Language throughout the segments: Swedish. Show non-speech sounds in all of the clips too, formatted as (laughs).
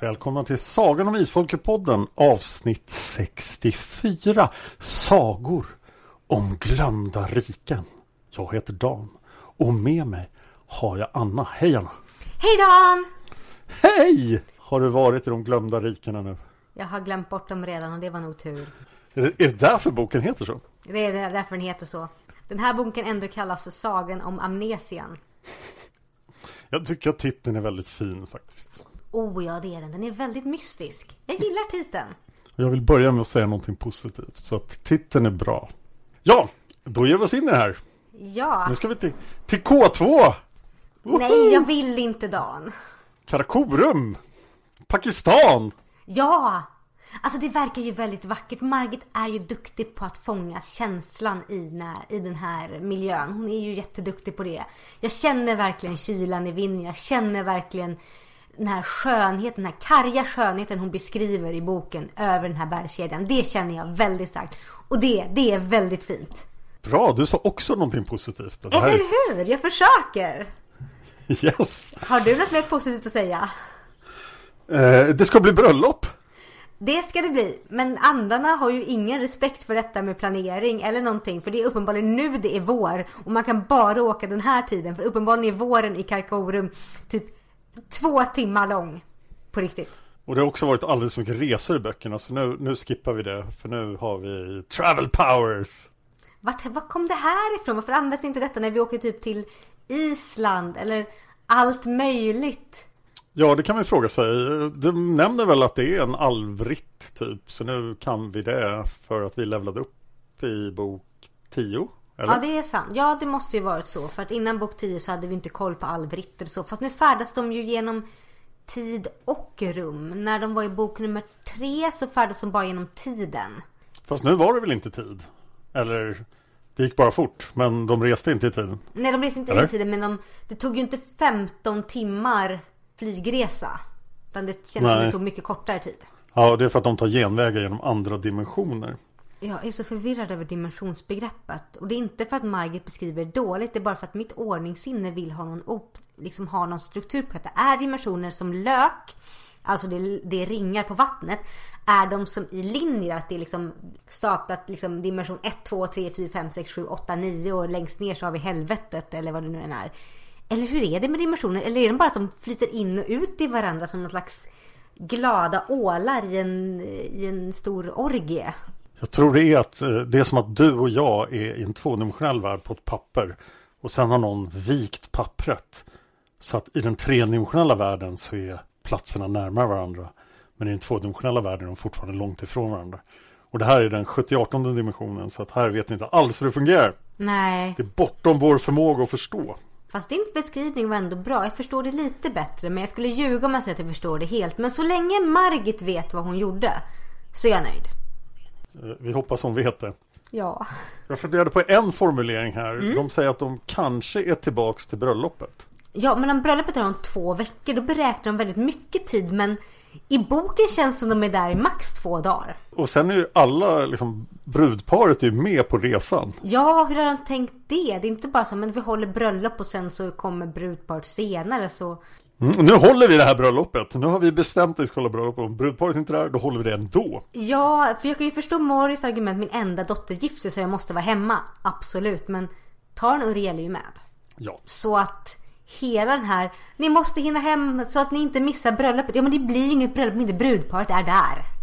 Välkomna till Sagan om Isfolket-podden avsnitt 64 Sagor om glömda riken. Jag heter Dan och med mig har jag Anna. Hej Anna! Hej Dan! Hej! Har du varit i de glömda rikena nu? Jag har glömt bort dem redan och det var nog tur. Är det, är det därför boken heter så? Det är därför den heter så. Den här boken ändå kallas Sagan om amnesian. Jag tycker att titeln är väldigt fin faktiskt. Oh ja, det är den. Den är väldigt mystisk. Jag gillar titeln. Jag vill börja med att säga någonting positivt så att titeln är bra. Ja, då ger vi oss in i det här. Ja. Nu ska vi till, till K2! Nej, jag vill inte Dan. Karakorum! Pakistan! Ja! Alltså det verkar ju väldigt vackert. Margit är ju duktig på att fånga känslan i, när, i den här miljön. Hon är ju jätteduktig på det. Jag känner verkligen kylan i vinden. Jag känner verkligen den här skönheten, den här karga skönheten hon beskriver i boken över den här bergskedjan. Det känner jag väldigt starkt. Och det, det är väldigt fint. Bra, du sa också någonting positivt. Det här... Eller hur? Jag försöker. (laughs) Yes! Har du något mer positivt att säga? Eh, det ska bli bröllop! Det ska det bli. Men andarna har ju ingen respekt för detta med planering eller någonting. För det är uppenbarligen nu det är vår. Och man kan bara åka den här tiden. För uppenbarligen är våren i Karakorum typ två timmar lång. På riktigt. Och det har också varit alldeles för mycket resor i böckerna. Så nu, nu skippar vi det. För nu har vi travel powers. Vart, var kom det här ifrån? Varför används inte detta när vi åker typ till Island? Eller allt möjligt? Ja, det kan man fråga sig. De nämner väl att det är en alvritt typ. Så nu kan vi det för att vi levlade upp i bok 10. Eller? Ja, det är sant. Ja, det måste ju varit så. För att innan bok 10 så hade vi inte koll på alvritter och så. Fast nu färdas de ju genom tid och rum. När de var i bok nummer 3 så färdas de bara genom tiden. Fast nu var det väl inte tid? Eller det gick bara fort, men de reste inte i tiden. Nej, de reste inte Eller? i tiden, men de, det tog ju inte 15 timmar flygresa. Utan det känns som Nej. det tog mycket kortare tid. Ja, det är för att de tar genvägar genom andra dimensioner. Jag är så förvirrad över dimensionsbegreppet. Och det är inte för att Margit beskriver det dåligt. Det är bara för att mitt ordningssinne vill ha någon, op, liksom ha någon struktur på detta. Är dimensioner som lök, alltså det, det är ringar på vattnet. Är de som i linjer, att det är liksom staplat liksom dimension 1, 2, 3, 4, 5, 6, 7, 8, 9 och längst ner så har vi helvetet eller vad det nu än är. Eller hur är det med dimensioner? Eller är det bara att de flyter in och ut i varandra som någon slags glada ålar i en, i en stor orgie? Jag tror det är att eh, det är som att du och jag är i en tvådimensionell värld på ett papper. Och sen har någon vikt pappret. Så att i den tredimensionella världen så är platserna närmare varandra. Men i den tvådimensionella världen är de fortfarande långt ifrån varandra. Och det här är den 78 dimensionen så att här vet vi inte alls hur det fungerar. Nej. Det är bortom vår förmåga att förstå. Fast din beskrivning var ändå bra. Jag förstår det lite bättre. Men jag skulle ljuga om jag säger att jag förstår det helt. Men så länge Margit vet vad hon gjorde så är jag nöjd. Eh, Vi hoppas hon vet det. Ja. Jag funderade på en formulering här. Mm. De säger att de kanske är tillbaks till bröllopet. Ja, men om bröllopet är om två veckor då beräknar de väldigt mycket tid. Men i boken känns det som de är där i max två dagar. Och sen är ju alla, liksom, brudparet är med på resan. Ja, hur har de tänkt det? Det är inte bara så men vi håller bröllop och sen så kommer brudparet senare så. Mm, nu håller vi det här bröllopet. Nu har vi bestämt att vi ska hålla bröllop. Om brudparet inte är där, då håller vi det ändå. Ja, för jag kan ju förstå Morris argument. Min enda dotter gifter sig så jag måste vara hemma. Absolut, men Taran och Uriel är ju med. Ja. Så att hela den här, ni måste hinna hem så att ni inte missar bröllopet. Ja men det blir ju inget bröllop om inte brudparet är där.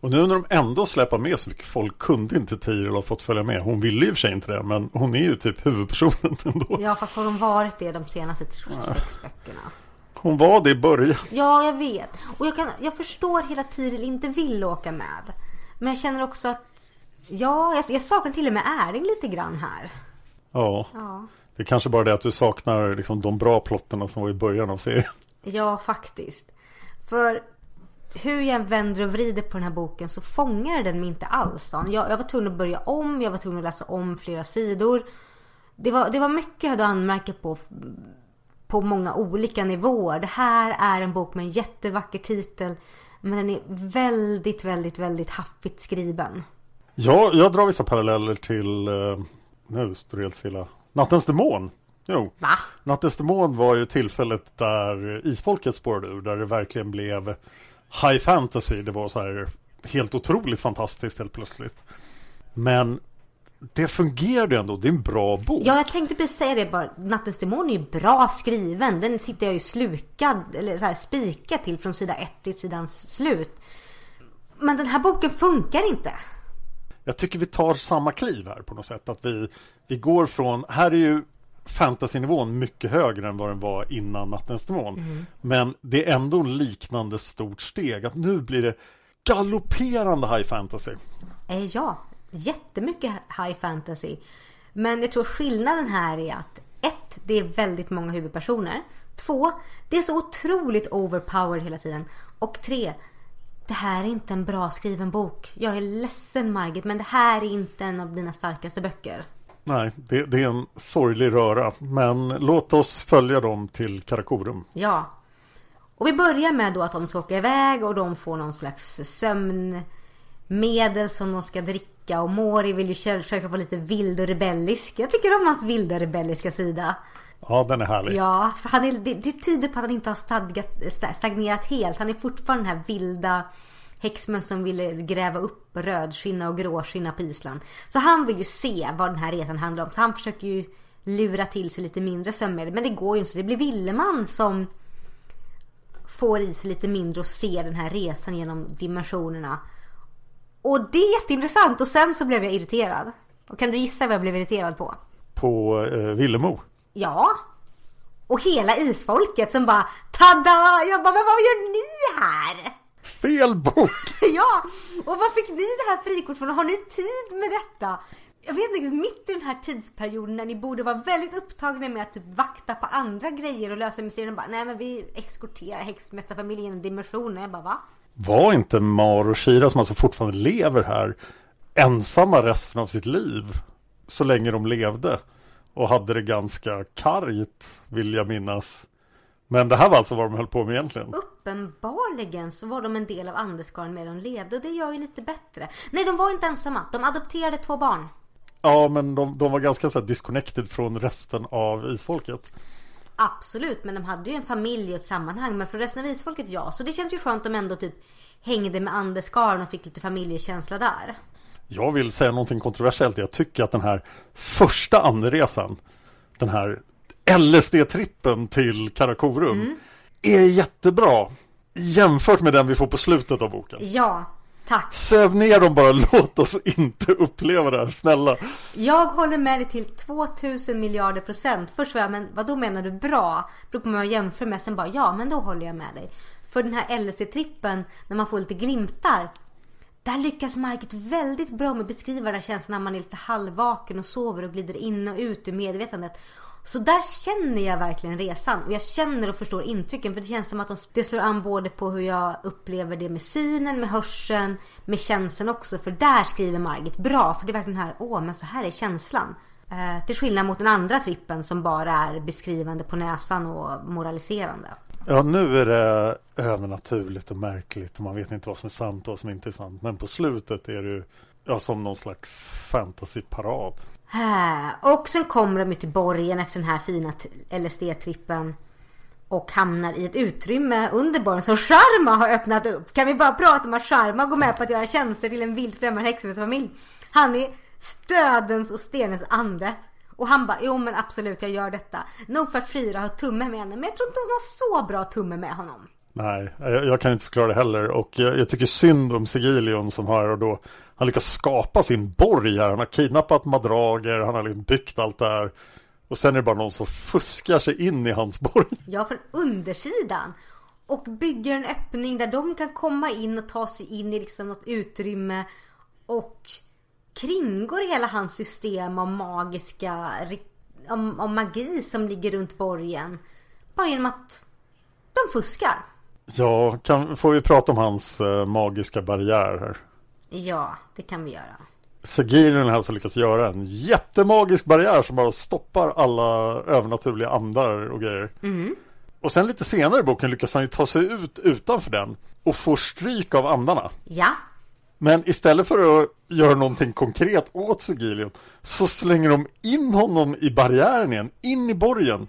Och nu när de ändå släpper med så mycket folk kunde inte Tiril ha fått följa med. Hon ville ju för sig inte det, men hon är ju typ huvudpersonen (laughs) ändå. Ja fast har de varit det de senaste sex böckerna? Hon var det i början. Ja jag vet. Och jag, kan, jag förstår hela Tiril inte vill åka med. Men jag känner också att, ja jag, jag saknar till och med Äring lite grann här. Ja. Ja. Det är kanske bara det att du saknar liksom de bra plotterna som var i början av serien. Ja, faktiskt. För hur jag än vänder och vrider på den här boken så fångar den mig inte alls. Jag, jag var tvungen att börja om, jag var tvungen att läsa om flera sidor. Det var, det var mycket jag hade att anmärka på på många olika nivåer. Det här är en bok med en jättevacker titel men den är väldigt, väldigt, väldigt haffigt skriven. Ja, jag drar vissa paralleller till, eh, nu står det helt stilla, Nattens Demon. Jo, Va? Nattens Demon var ju tillfället där isfolket spårade ur, där det verkligen blev high fantasy. Det var så här helt otroligt fantastiskt helt plötsligt. Men det fungerade ändå, det är en bra bok. Ja, jag tänkte precis säga det bara. Nattens Demon är ju bra skriven. Den sitter jag ju slukad, eller så här spikad till från sida ett till sidans slut. Men den här boken funkar inte. Jag tycker vi tar samma kliv här på något sätt. Att vi, vi går från, här är ju fantasynivån mycket högre än vad den var innan Nattens Demon. Men det är ändå en liknande stort steg. Att nu blir det galopperande high fantasy. Eh, ja, jättemycket high fantasy. Men jag tror skillnaden här är att ett, det är väldigt många huvudpersoner. Två, det är så otroligt overpowered hela tiden. Och tre, det här är inte en bra skriven bok. Jag är ledsen Margit, men det här är inte en av dina starkaste böcker. Nej, det, det är en sorglig röra. Men låt oss följa dem till Karakorum. Ja. Och vi börjar med då att de ska åka iväg och de får någon slags sömnmedel som de ska dricka. Och Mori vill ju försöka vara lite vild och rebellisk. Jag tycker om hans vilda rebelliska sida. Ja, den är härlig. Ja, för han är, det, det tyder på att han inte har stadgat, sta- stagnerat helt. Han är fortfarande den här vilda häxmen som ville gräva upp rödskinna och gråskinna på Island. Så han vill ju se vad den här resan handlar om. Så han försöker ju lura till sig lite mindre sömnmedel. Men det går ju inte. Så det blir Villeman som får i sig lite mindre och ser den här resan genom dimensionerna. Och det är jätteintressant. Och sen så blev jag irriterad. Och kan du gissa vad jag blev irriterad på? På eh, Villemo. Ja. Och hela isfolket som bara Tada! Jag bara, men vad gör ni här? Fel bok! (laughs) ja! Och vad fick ni det här frikort från? Har ni tid med detta? Jag vet inte, mitt i den här tidsperioden när ni borde vara väldigt upptagna med att typ vakta på andra grejer och lösa mysterier. Bara, nej men vi eskorterar häxmästarfamiljen genom dimensioner. Jag bara, va? Var inte Mar och Shira som alltså fortfarande lever här ensamma resten av sitt liv? Så länge de levde. Och hade det ganska kargt vill jag minnas. Men det här var alltså vad de höll på med egentligen. Uppenbarligen så var de en del av Andeskaren medan de levde och det gör ju lite bättre. Nej, de var inte ensamma. De adopterade två barn. Ja, men de, de var ganska så här disconnected från resten av isfolket. Absolut, men de hade ju en familj och ett sammanhang. Men för resten av isfolket, ja. Så det känns ju skönt att de ändå typ hängde med Andeskaren och fick lite familjekänsla där. Jag vill säga någonting kontroversiellt. Jag tycker att den här första anresan, den här LSD-trippen till Karakorum, är jättebra. Jämfört med den vi får på slutet av boken. Ja, tack. Söv ner dem bara, (laughs) låt oss inte uppleva det här, snälla. Jag håller med dig till 2000 miljarder procent. Först var jag, men vad då menar du bra? Beror på vad jag jämför med. Sen bara, ja men då håller jag med dig. För den här LSD-trippen, när man får lite glimtar. Där lyckas Margit väldigt bra med att beskriva den här känslan när man är lite halvvaken och sover och glider in och ut ur medvetandet. Så där känner jag verkligen resan och jag känner och förstår intrycken för det känns som att de, det slår an både på hur jag upplever det med synen, med hörseln, med känslan också. För där skriver Margit bra för det är verkligen här, åh men så här är känslan. Eh, till skillnad mot den andra trippen som bara är beskrivande på näsan och moraliserande. Ja, nu är det övernaturligt och märkligt och man vet inte vad som är sant och vad som inte är sant. Men på slutet är det ju ja, som någon slags fantasyparad. Och sen kommer de ju till borgen efter den här fina LSD-trippen. Och hamnar i ett utrymme under borgen som Sharma har öppnat upp. Kan vi bara prata om att Sharma går med på att göra tjänster till en vilt främmande häxorfamilj. Han är stödens och stenens ande. Och han bara, jo men absolut jag gör detta. Nog för att Frida har tumme med henne, men jag tror inte hon har så bra tumme med honom. Nej, jag, jag kan inte förklara det heller. Och jag, jag tycker synd om Sigilion som har och då han lyckas skapa sin borg här. Han har kidnappat madrager, han har liksom byggt allt det här. Och sen är det bara någon som fuskar sig in i hans borg. (laughs) Ja, från undersidan. Och bygger en öppning där de kan komma in och ta sig in i liksom något utrymme. Och kringgår hela hans system av magiska, om, om magi som ligger runt borgen. Bara genom att de fuskar. Ja, kan, får vi prata om hans uh, magiska barriär här? Ja, det kan vi göra. Sagirion har alltså lyckats göra en jättemagisk barriär som bara stoppar alla övernaturliga andar och grejer. Mm. Och sen lite senare i boken lyckas han ju ta sig ut utanför den och får stryk av andarna. Ja. Men istället för att göra någonting konkret åt Sigilion så slänger de in honom i barriären igen, in i borgen.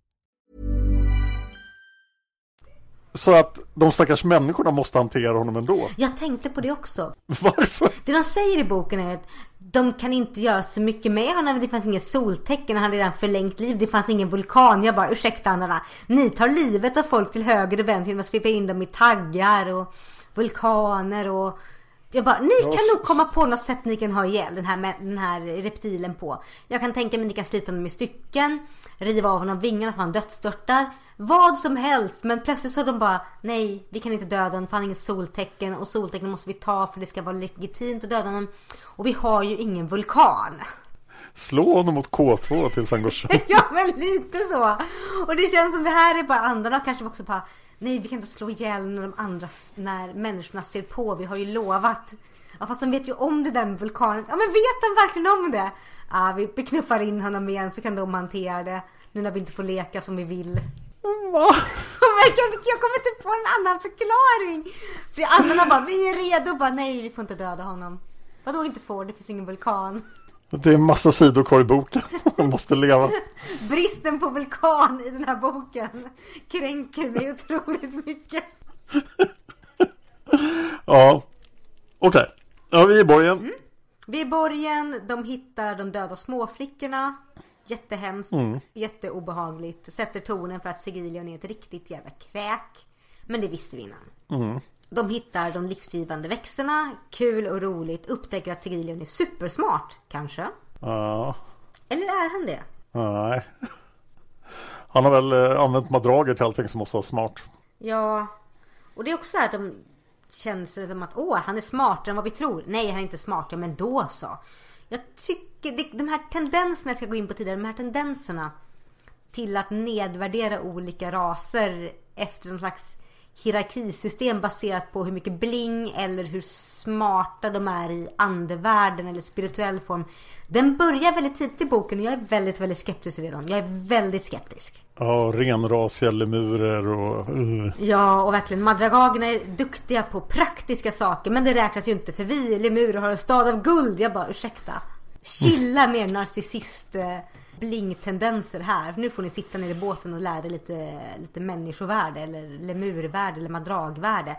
Så att de stackars människorna måste hantera honom ändå. Jag tänkte på det också. Varför? Det de säger i boken är att de kan inte göra så mycket med honom. Det fanns inget soltecken. Han hade redan förlängt liv. Det fanns ingen vulkan. Jag bara ursäkta andarna. Ni tar livet av folk till höger och vänster genom att skriva in dem i taggar och vulkaner och jag bara, ni kan nog komma på något sätt ni kan ha ihjäl den här, den här reptilen på. Jag kan tänka mig att ni kan slita honom i stycken, riva av honom vingarna så han dödsstörtar. Vad som helst. Men plötsligt så de bara, nej vi kan inte döda honom för han har inget soltecken och soltecken måste vi ta för det ska vara legitimt att döda honom. Och vi har ju ingen vulkan. Slå honom mot K2 tills han går sönder. (laughs) ja men lite så. Och det känns som det här är bara andarna kanske också bara Nej vi kan inte slå ihjäl när de andra, när människorna ser på. Vi har ju lovat. Ja fast de vet ju om det där med vulkanen. Ja men vet de verkligen om det? Ja vi beknuffar in honom igen så kan de hantera det. Nu när vi inte får leka som vi vill. Va? (laughs) jag kommer inte på en annan förklaring. För andarna bara, vi är redo. Bara, nej vi får inte döda honom. Vadå inte får? Det finns ingen vulkan. Det är en massa sidor kvar i boken. (laughs) Man måste leva. Bristen på vulkan i den här boken kränker mig otroligt mycket. (laughs) ja, okej. Okay. Ja, vi är i borgen. Mm. Vi är i borgen. De hittar de döda småflickorna. Jättehemskt. Mm. Jätteobehagligt. Sätter tonen för att Sigilion är ett riktigt jävla kräk. Men det visste vi innan. Mm. De hittar de livsgivande växterna. Kul och roligt. Upptäcker att Sigilion är supersmart. Kanske. Ja. Eller är han det? Nej. Han har väl eh, använt madrager till allting som måste vara smart. Ja. Och det är också så här att de känns som att åh, han är smartare än vad vi tror. Nej, han är inte smart. Ja, men då så. Jag tycker det, de här tendenserna jag ska gå in på tidigare, de här tendenserna till att nedvärdera olika raser efter någon slags hierarkisystem baserat på hur mycket bling eller hur smarta de är i andevärlden eller spirituell form. Den börjar väldigt tidigt i boken och jag är väldigt, väldigt skeptisk redan. Jag är väldigt skeptisk. Ja, renrasiga lemurer och... Uh. Ja, och verkligen madragagerna är duktiga på praktiska saker. Men det räknas ju inte för vi lemurer har en stad av guld. Jag bara, ursäkta. Chilla mer narcissist bling-tendenser här. Nu får ni sitta ner i båten och lära er lite, lite människovärde eller lemurvärde eller madragvärde.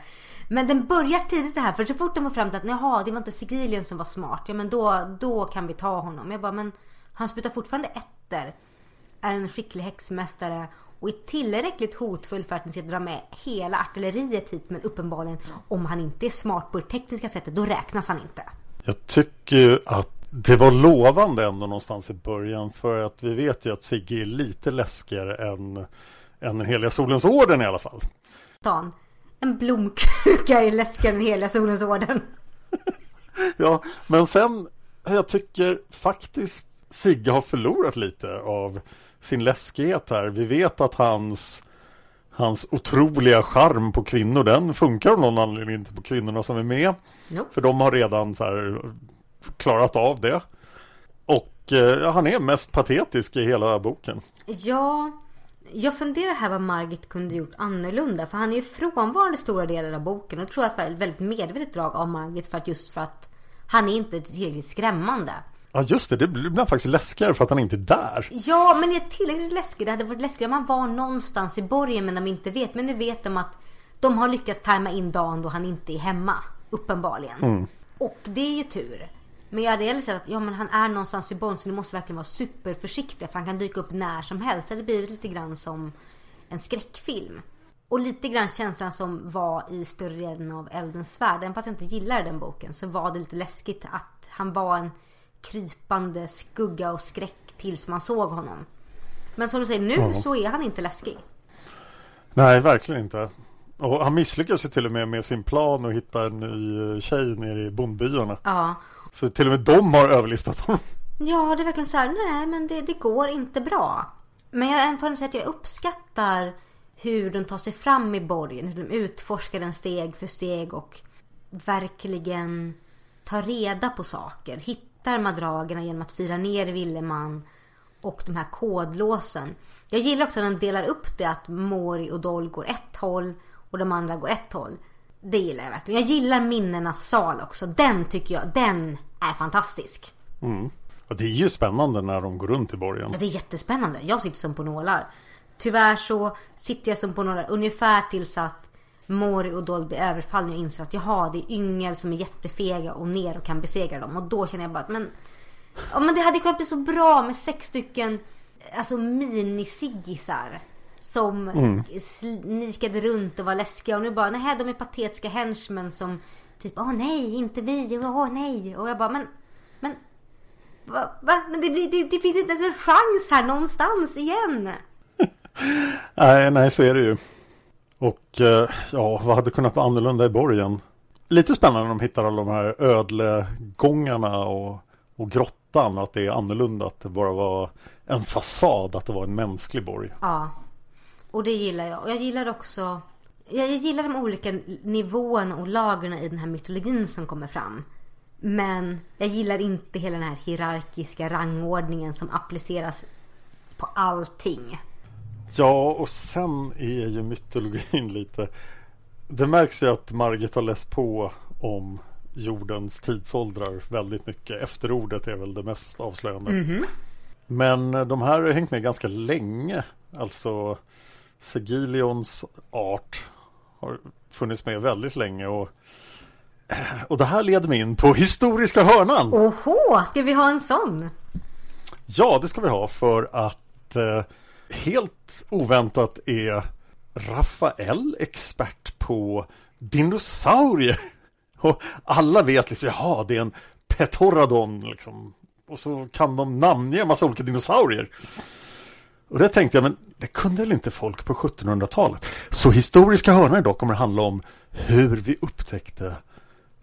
Men den börjar tidigt det här för så fort de var fram till att jaha det var inte Sigilien som var smart. Ja men då, då kan vi ta honom. Jag bara men han sprutar fortfarande etter. Är en skicklig häxmästare och är tillräckligt hotfull för att ni ska dra med hela artilleriet hit. Men uppenbarligen om han inte är smart på det tekniska sättet då räknas han inte. Jag tycker ju att det var lovande ändå någonstans i början för att vi vet ju att Sigge är lite läskigare än, än den heliga solens orden i alla fall. Dan, en blomkruka är läskigare än heliga solens orden. (laughs) ja, men sen jag tycker faktiskt Sigge har förlorat lite av sin läskighet här. Vi vet att hans Hans otroliga charm på kvinnor den funkar av någon anledning inte på kvinnorna som är med. Nope. För de har redan så här klarat av det. Och eh, han är mest patetisk i hela boken. Ja, jag funderar här vad Margit kunde gjort annorlunda. För han är ju frånvarande stora delar av boken. Och tror att det var ett väldigt medvetet drag av Margit. För att just för att han är inte tillräckligt skrämmande. Ja just det, det blir faktiskt läskigare för att han inte är där. Ja, men det är tillräckligt läskigt. Det hade varit läskigare om han var någonstans i borgen men de inte vet. Men nu vet de att de har lyckats tajma in dagen då han inte är hemma. Uppenbarligen. Mm. Och det är ju tur. Men jag hade hellre sett att ja, men han är någonstans i Bonn så ni måste verkligen vara superförsiktiga för han kan dyka upp när som helst. Det hade blivit lite grann som en skräckfilm. Och lite grann känslan som var i större delen av Eldens svärd. Även fast jag inte gillar den boken så var det lite läskigt att han var en krypande skugga och skräck tills man såg honom. Men som du säger, nu mm. så är han inte läskig. Nej, verkligen inte. Och han misslyckas ju till och med med sin plan att hitta en ny tjej nere i bondbyarna. Ja, för till och med de har överlistat honom. Ja, det är verkligen så här, nej men det, det går inte bra. Men jag får säga att jag uppskattar hur de tar sig fram i borgen. Hur de utforskar den steg för steg och verkligen tar reda på saker. Hittar madragerna genom att fira ner Villeman och de här kodlåsen. Jag gillar också när de delar upp det att Mori och Doll går ett håll och de andra går ett håll. Det gillar jag verkligen. Jag gillar minnenas sal också. Den tycker jag, den är fantastisk. Mm. Och det är ju spännande när de går runt i borgen. Ja, det är jättespännande. Jag sitter som på nålar. Tyvärr så sitter jag som på nålar ungefär tills att Mori och Doll blir överfallna och inser att jaha, det är yngel som är jättefega och ner och kan besegra dem. Och då känner jag bara att men, ja, men det hade kunnat bli så bra med sex stycken alltså minisiggisar. Som mm. snikade runt och var läskiga. Och nu bara, nej de är patetiska henchmen som typ, åh nej, inte vi, åh nej. Och jag bara, men, men, va? va? Men det, blir, det, det finns inte ens en chans här någonstans igen. (laughs) nej, nej, så är det ju. Och eh, ja, vad hade kunnat vara annorlunda i borgen? Lite spännande när de hittar alla de här ödlegångarna och, och grottan. Att det är annorlunda, att det bara var en fasad, att det var en mänsklig borg. Ja, och det gillar jag. Och jag gillar också jag gillar de olika nivåerna och lagren i den här mytologin som kommer fram. Men jag gillar inte hela den här hierarkiska rangordningen som appliceras på allting. Ja, och sen är ju mytologin lite... Det märks ju att Margit har läst på om jordens tidsåldrar väldigt mycket. Efterordet är väl det mest avslöjande. Mm -hmm. Men de här har hängt med ganska länge. Alltså Segilions art har funnits med väldigt länge och och det här leder mig in på historiska hörnan. Oho, ska vi ha en sån? Ja, det ska vi ha för att eh, helt oväntat är Rafael expert på dinosaurier. (laughs) Och alla vet liksom, jaha, det är en Petoradon liksom. Och så kan de namnge en massa olika dinosaurier. Och det tänkte jag, men det kunde väl inte folk på 1700-talet? Så historiska hörnor idag kommer handla om hur vi upptäckte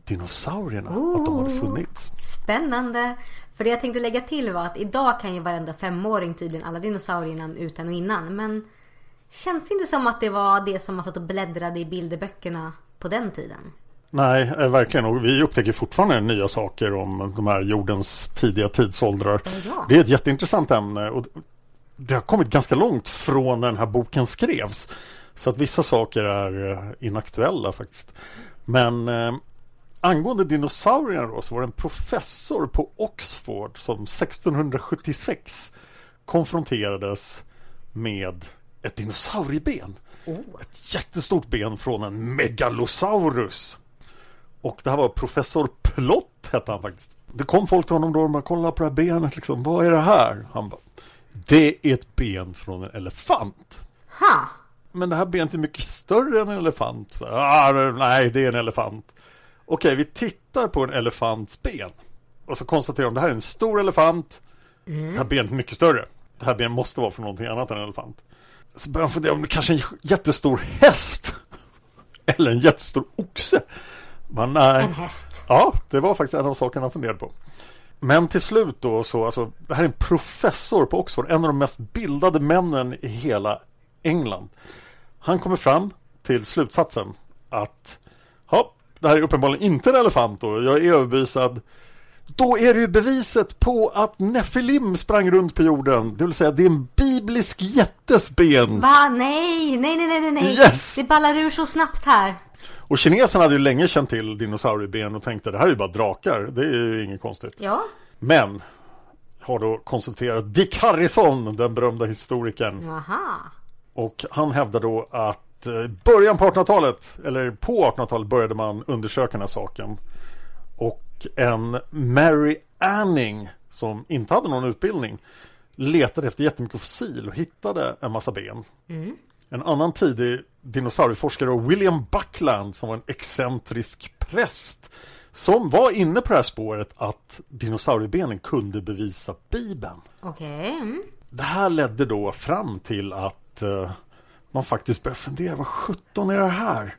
dinosaurierna, att de hade funnits. Spännande! För det jag tänkte lägga till var att idag kan ju varenda femåring tydligen alla dinosaurienamn utan och innan. Men känns det inte som att det var det som man satt och bläddrade i bilderböckerna på den tiden? Nej, eh, verkligen. Och vi upptäcker fortfarande nya saker om de här jordens tidiga tidsåldrar. Ja. Det är ett jätteintressant ämne. Och det har kommit ganska långt från när den här boken skrevs. Så att vissa saker är eh, inaktuella faktiskt. Men eh, angående dinosaurierna då så var det en professor på Oxford som 1676 konfronterades med ett dinosaurieben. Ett jättestort ben från en megalosaurus. Och det här var professor Plott hette han faktiskt. Det kom folk till honom då och bara kolla på det här benet liksom. Vad är det här? Han bara Det är ett ben från en elefant. Ha! Men det här benet är mycket större än en elefant. Så, ah, nej, det är en elefant. Okej, vi tittar på en elefants ben. Och så konstaterar de det här är en stor elefant. Det här benet är mycket större. Det här benet måste vara från någonting annat än en elefant. Så börjar han fundera om det kanske är en jättestor häst. (laughs) Eller en jättestor oxe. Men nej. En häst. Ja, det var faktiskt en av sakerna han funderade på. Men till slut då så, alltså, det här är en professor på Oxford, en av de mest bildade männen i hela England. Han kommer fram till slutsatsen att ja, det här är uppenbarligen inte en elefant och jag är överbevisad. Då är det ju beviset på att Nefilim sprang runt på jorden. Det vill säga det är en biblisk jättes ben. Va? Nej, nej, nej, nej, nej. Yes! Det ballar ur så snabbt här. Och kineserna hade ju länge känt till dinosaurieben och tänkte det här är ju bara drakar. Det är ju inget konstigt. Ja. Men har då konsulterat Dick Harrison, den berömda historikern. Aha. Och han hävdar då att eh, början på 1800-talet, eller på 1800-talet började man undersöka den här saken. Och en Mary Anning som inte hade någon utbildning letade efter jättemycket fossil och hittade en massa ben. En annan tidig dinosaurieforskare, William Buckland, som var en excentrisk präst som var inne på det här spåret att dinosauriebenen kunde bevisa Bibeln. Okej. Mm. Det här ledde då fram till att eh, man faktiskt började fundera, vad sjutton är det här?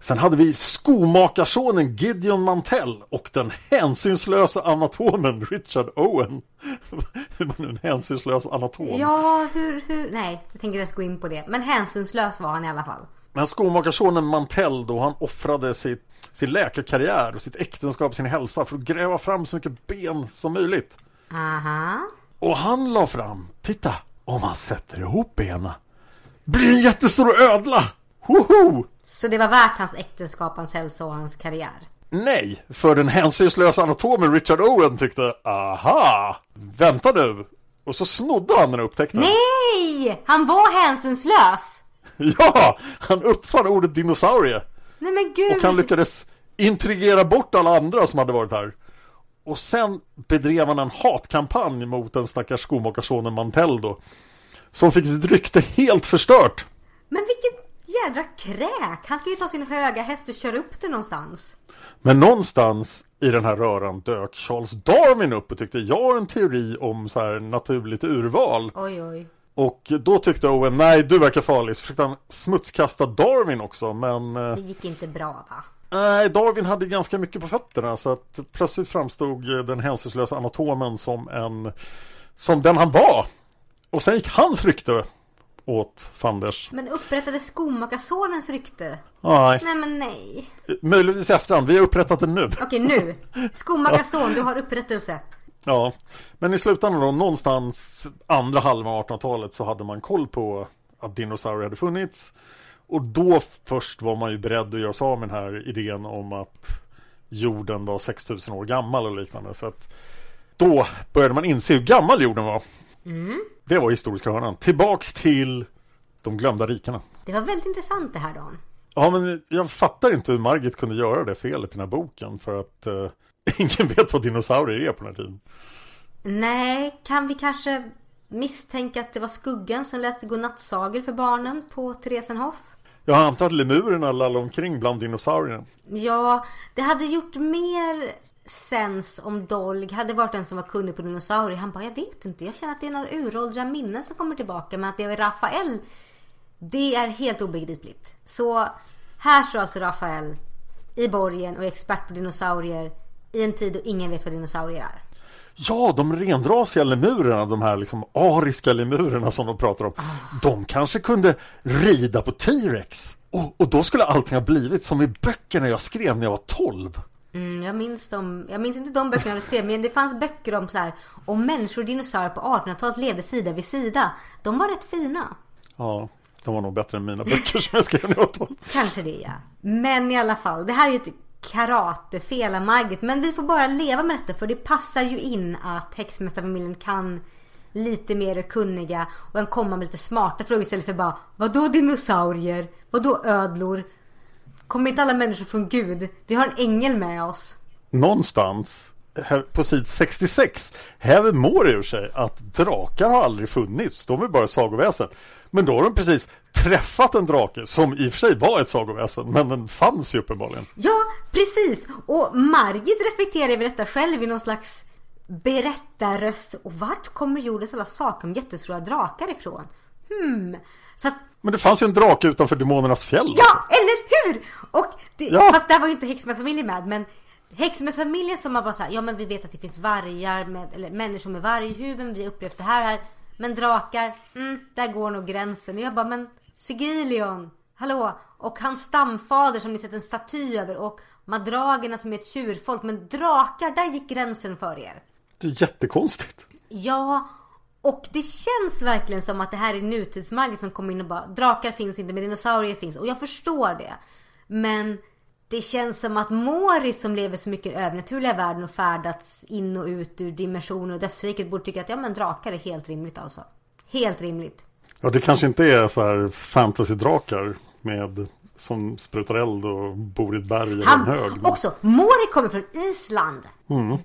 Sen hade vi skomakarsonen Gideon Mantell och den hänsynslösa anatomen Richard Owen. (laughs) Hur nu en hänsynslös anatom. Ja, hur, hur? Nej, jag tänker inte gå in på det. Men hänsynslös var han i alla fall. Men skomakarsonen Mantell då, han offrade sitt, sin läkarkarriär och sitt äktenskap, sin hälsa för att gräva fram så mycket ben som möjligt. Aha. Och han la fram, titta, om man sätter ihop benen blir en jättestor ödla! Hoho! Så det var värt hans äktenskap, hans hälsa och hans karriär? Nej, för den hänsynslösa anatomen Richard Owen tyckte aha, vänta nu. Och så snodde han den upptäckten. Nej! Han var hänsynslös! (laughs) Ja, han uppfann ordet dinosaurie. Nej men gud! Och han lyckades intrigera bort alla andra som hade varit här. Och sen bedrev han en hatkampanj mot den stackars skomakarsonen Mantell då. Som fick sitt rykte helt förstört. Men vilket jädra kräk! Han ska ju ta sin höga häst och köra upp det någonstans. Men någonstans i den här röran dök Charles Darwin upp och tyckte jag har en teori om så här naturligt urval. Oj, oj. Och då tyckte Owen, nej du verkar farlig. Så försökte han smutskasta Darwin också. Men eh, Det gick inte bra va? nej, Darwin hade ganska mycket på fötterna. Så att plötsligt framstod den hänsynslösa anatomen som en som den han var. Och sen gick hans rykte åt fanders. Men upprättade skomakarssonens rykte? Nej, Nej men nej. möjligtvis i efterhand. Vi har upprättat det nu. Okej nu. Skomakarson, du har upprättelse. (laughs) Ja, men i slutändan då, någonstans andra halvan av 1800-talet så hade man koll på att dinosaurier hade funnits. Och då först var man ju beredd att göra sig av med den här idén om att jorden var 6000 år gammal och liknande. Så att då började man inse hur gammal jorden var. Det var historiska hörnan. Tillbaks till de glömda rikena. Det var väldigt intressant det här Dan. Ja, men jag fattar inte hur Margit kunde göra det felet i den här boken. För att eh, (laughs) ingen vet vad dinosaurier är på den här tiden. Nej, kan vi kanske misstänka att det var skuggan som läste godnattsagor för barnen på Theresenhof? Jag antar att lemurerna lallade omkring bland dinosaurierna. Ja, det hade gjort mer sens om Dolg hade varit den som var kunnig på dinosaurier. Han bara, jag vet inte. Jag känner att det är några uråldriga minnen som kommer tillbaka. Men att det är Rafael, det är helt obegripligt. Så här står alltså Rafael i borgen och är expert på dinosaurier i en tid då ingen vet vad dinosaurier är. Ja, de renrasiga lemurerna, de här liksom ariska lemurerna som de pratar om. De kanske kunde rida på T-Rex. Och, och då skulle allting ha blivit som i böckerna jag skrev när jag var 12. Mm, jag minns dem. Jag minns inte de böckerna du skrev men det fanns böcker om så här om människor och dinosaurier på 1800-talet levde sida vid sida. De var rätt fina. Ja, de var nog bättre än mina böcker som jag skrev 12. Kanske det ja. Men i alla fall, det här är ju ett karatefel av Margit. Men vi får bara leva med detta för det passar ju in att häxmästarfamiljen kan lite mer kunniga och kan komma med lite smarta frågor istället för bara Vadå dinosaurier? Vadå ödlor? Kommer inte alla människor från Gud? Vi har en ängel med oss. Någonstans här på sid 66 häver Moore ur sig att drakar har aldrig funnits. De är bara sagoväsen. Men då har de precis träffat en drake som i och för sig var ett sagoväsen men den fanns ju uppenbarligen. Ja, precis! Och Margit reflekterar över detta själv i någon slags berättarröst. Och vart kommer jordens alla saker om jättestora drakar ifrån? Hmm. Så att, Men det fanns ju en drake utanför demonernas fjäll. ja, eller hur! Och det, Ja. Fast där var ju inte häxmästarfamiljen med. Men häxmästarfamiljen som har bara såhär, ja men vi vet att det finns vargar med, eller människor med varghuvuden. Vi har upplevt det här här. Men drakar, mm, där går nog gränsen. Och jag bara, men Sigilion, hallå? Och hans stamfader som ni sett en staty över. Och madragerna som är ett tjurfolk. Men drakar, där gick gränsen för er. Det är jättekonstigt. Ja, och det känns verkligen som att det här är nutidsmagi som kommer in och bara drakar finns inte men dinosaurier finns. Och jag förstår det. Men det känns som att Mori som lever så mycket i övernaturliga världen och färdats in och ut ur dimensioner och dödsriket borde tycka att ja men drakar är helt rimligt alltså. Helt rimligt. Ja, det kanske inte är så här fantasy-drakar med som sprutar eld och bor i ett berg eller en hög. men- också, Mori kommer från Island.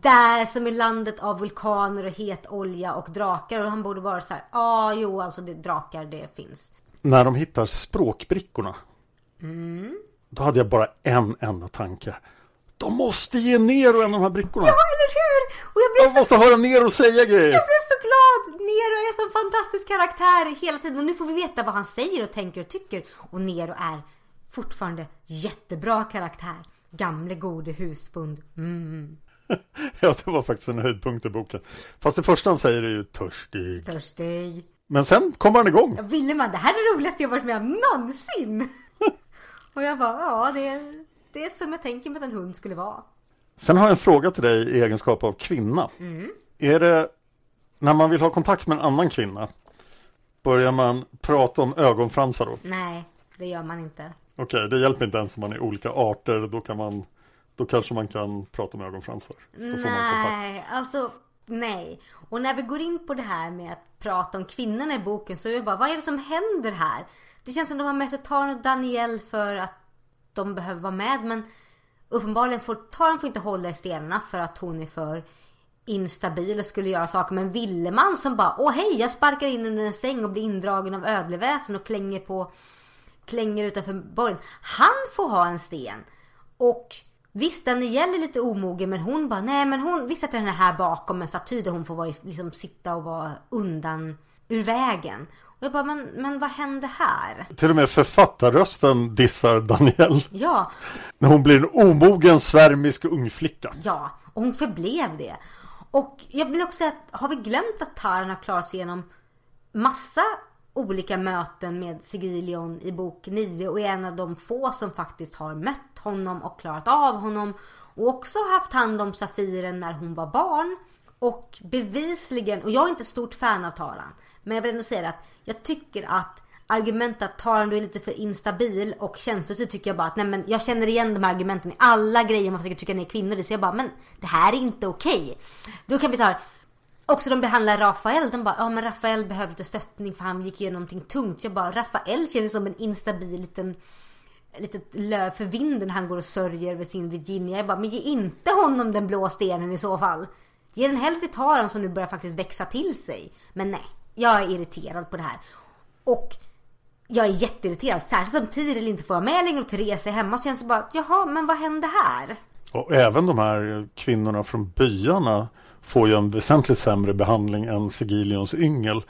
Där som är landet av vulkaner och het olja och drakar. Och han borde vara så här, ja ah, jo alltså det, drakar det finns. När de hittar språkbrickorna. Mm. Då hade jag bara en enda tanke. De måste ge Nero en av de här brickorna. Ja eller hur! Och jag blev De så måste höra Nero säga grejer. Jag blev så glad! Nero är en sån fantastisk karaktär hela tiden och nu får vi veta vad han säger och tänker och tycker. Och Nero är fortfarande jättebra karaktär. Gamle gode husbond. Mm. (laughs) Ja, det var faktiskt en höjdpunkt i boken. Fast det första han säger är ju törstig. Törstig. Men sen kommer han igång. Ja, Willeman, det här är det roligaste jag varit med om någonsin! (laughs) och jag bara, ja det är, det är som jag tänker mig att en hund skulle vara. Sen har jag en fråga till dig i egenskap av kvinna. Är det när man vill ha kontakt med en annan kvinna Börjar man prata om ögonfransar då? Nej, det gör man inte. Okej, det hjälper inte ens om man är olika arter. Då kan man Då kanske man kan prata om ögonfransar. Så får man kontakt. Nej, alltså nej. Och när vi går in på det här med att prata om kvinnorna i boken så är det bara, vad är det som händer här? Det känns som de har med sig Taran och Daniel för att de behöver vara med men uppenbarligen får Taran får inte hålla i stenarna för att hon är för instabil och skulle göra saker. Men Villeman som bara, åh hej jag sparkar in under en säng och blir indragen av ödleväsen och klänger på klänger utanför borgen. Han får ha en sten. Och visst Danielle är lite omogen men hon bara nej men hon vi sätter henne här bakom en staty där hon får vara, liksom, sitta och vara undan ur vägen. Och jag bara men, men vad hände här? Till och med författarrösten dissar Daniel. Ja, När hon blir en omogen svärmisk ungflicka. ja och hon förblev det. Och jag vill också säga att har vi glömt att Taran har klarat sig igenom massa olika möten med Sigilion i bok 9 och är en av de få som faktiskt har mött honom och klarat av honom och också haft hand om Safiren när hon var barn och bevisligen, och jag är inte stort fan av Taran men jag vill ändå säga att jag tycker att argumentet att Taran du är lite för instabil och känslosyr tycker jag bara att nej men jag känner igen de här argumenten i alla grejer man försöker trycka ner kvinnor i så jag bara men det här är inte okej. Då kan vi ta Också de behandlar Rafael, de bara ja men Rafael behöver lite stöttning för han gick igenom någonting tungt. Jag bara Rafael känns som en instabil liten litet löv för vinden han går och sörjer över sin Virginia. Jag bara men ge inte honom den blå stenen i så fall. Ge den hellre till Taran som nu börjar faktiskt växa till sig. Men nej, jag är irriterad på det här. Och jag är jätteirriterad. Särskilt som Tiril inte får vara med längre och Therese är hemma. Så känns det bara, jaha men vad hände här? Och även de här kvinnorna från byarna får ju en väsentligt sämre behandling än Sigilions yngel.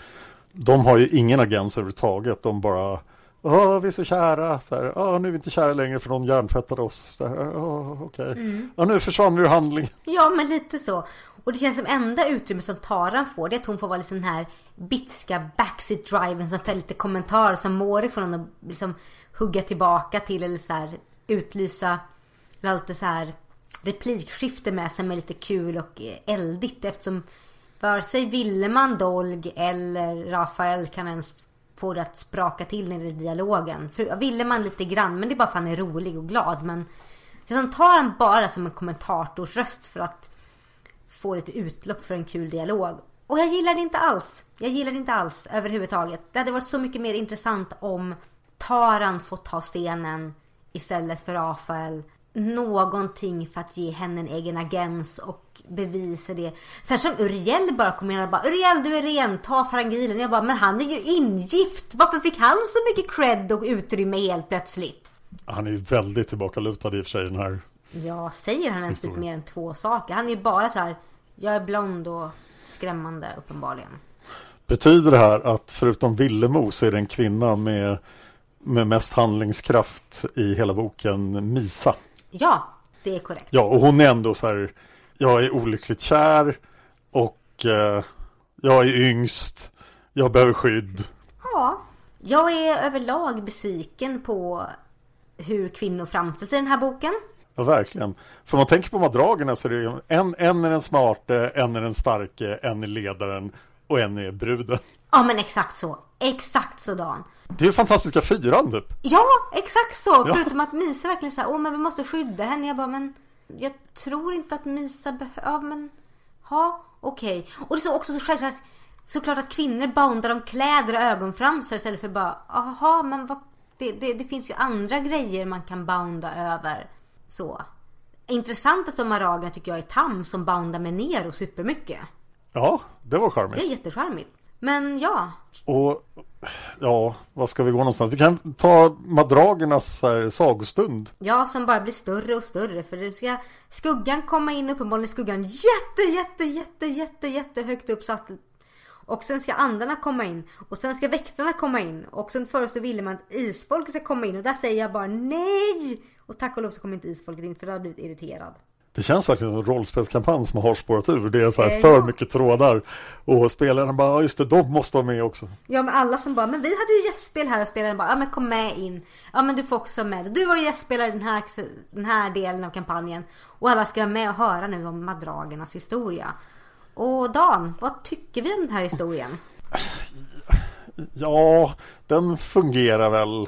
De har ju ingen agens överhuvudtaget. De bara Åh, vi är så kära. Så här, Åh, nu är vi inte kära längre för någon hjärntvättade oss. Så här, Åh, okej. Mm. Ja, nu försvann vi ur handling. Ja, men lite så. Och det känns som enda utrymme som Taran får det är att hon får vara liksom den här bitska backseat driven som fäller lite kommentarer som Mori får någon att liksom hugga tillbaka till eller så här utlysa lite så här replikskifte med som är lite kul och eldigt eftersom vare sig Villeman, Dolg eller Rafael kan ens få det att spraka till när det dialogen. För Villeman lite grann men det är bara för att han är rolig och glad men liksom tar han bara som en kommentatorsröst för att få lite utlopp för en kul dialog. Och jag gillar det inte alls. Jag gillar det inte alls överhuvudtaget. Det hade varit så mycket mer intressant om Taran fått ta stenen istället för Rafael. Någonting för att ge henne en egen agens och bevisa det. Sen som Uriel bara kom in och bara Uriel du är ren, ta Farangilen. Jag bara men han är ju ingift. Varför fick han så mycket cred och utrymme helt plötsligt? Han är ju väldigt tillbakalutad i och för sig den här. Ja, säger han ens typ mer än två saker? Han är ju bara så här. Jag är blond och skrämmande uppenbarligen. Betyder det här att förutom Villemo så är det en kvinna med, med mest handlingskraft i hela boken Misa? Ja, det är korrekt. Ja, och hon är ändå så här. Jag är olyckligt kär och eh, jag är yngst. Jag behöver skydd. Ja, jag är överlag besviken på hur kvinnor framställs i den här boken. Ja, verkligen. För man tänker på madragerna så är det en, en är den smarte, en är den starke, en är ledaren och en är bruden. Ja, men exakt så. Exakt sådan. Det är ju fantastiska fyran typ. Ja, exakt så. Ja. Förutom att Misa verkligen säger åh men vi måste skydda henne. Jag bara, men jag tror inte att Misa behöver, ja men, ha, okej. Och det är så också så självklart, såklart att kvinnor boundar om kläder och ögonfransar istället för bara, aha men vad, det, det, det finns ju andra grejer man kan bounda över. Så. Intressantast av maragerna tycker jag är Tam som boundar med Nero supermycket. Ja, det var Det charmigt. är jättecharmigt. Men ja, Och ja, vad ska vi gå någonstans? Vi kan ta madragernas här, sagostund. Ja, som bara blir större och större. För det ska skuggan komma in, uppenbarligen skuggan jätte, jätte, jätte, jätte, jätte högt upp så att... Och sen ska andarna komma in. Och sen ska väktarna komma in. Och sen föreslår Wilhelm att isfolket ska komma in. Och där säger jag bara nej! Och tack och lov så kommer inte isfolket in för då har jag blivit irriterad. Det känns verkligen som en rollspelskampanj som har spårat ur. Det är så här Eh, för ja. mycket trådar. Och spelarna bara, ja just det, de måste vara med också. Ja men alla som bara, men vi hade ju gästspel här och spelaren bara, ja men kom med in. Ja men du får också med. Du var ju gästspelare i den här, den här delen av kampanjen. Och alla ska vara med och höra nu om madragernas historia. Och Dan, vad tycker vi om den här historien? Ja, den fungerar väl.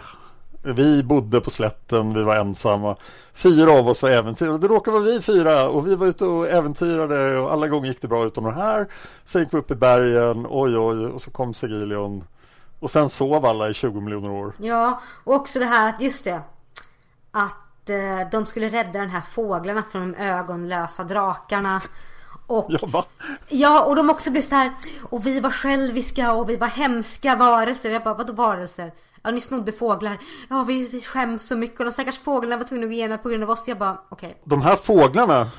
Vi bodde på slätten, vi var ensamma. Fyra av oss var äventyrare. Det råkade vara vi fyra och vi var ute och äventyrade och alla gånger gick det bra utom den här. Sen gick vi upp i bergen, oj oj, och så kom Segilion. Och sen sov alla i 20 miljoner år. Ja, och också det här att, just det. Att eh, de skulle rädda den här fåglarna från de ögonlösa drakarna. Och Ja, va? Ja, och de också blev så här. Och vi var själviska och vi var hemska varelser. Jag bara, vadå varelser? Ja, ni snodde fåglar. Ja, vi, vi skäms så mycket. Och de stackars fåglarna var tvungna att gå igenom på grund av oss. Jag bara, okej. De här fåglarna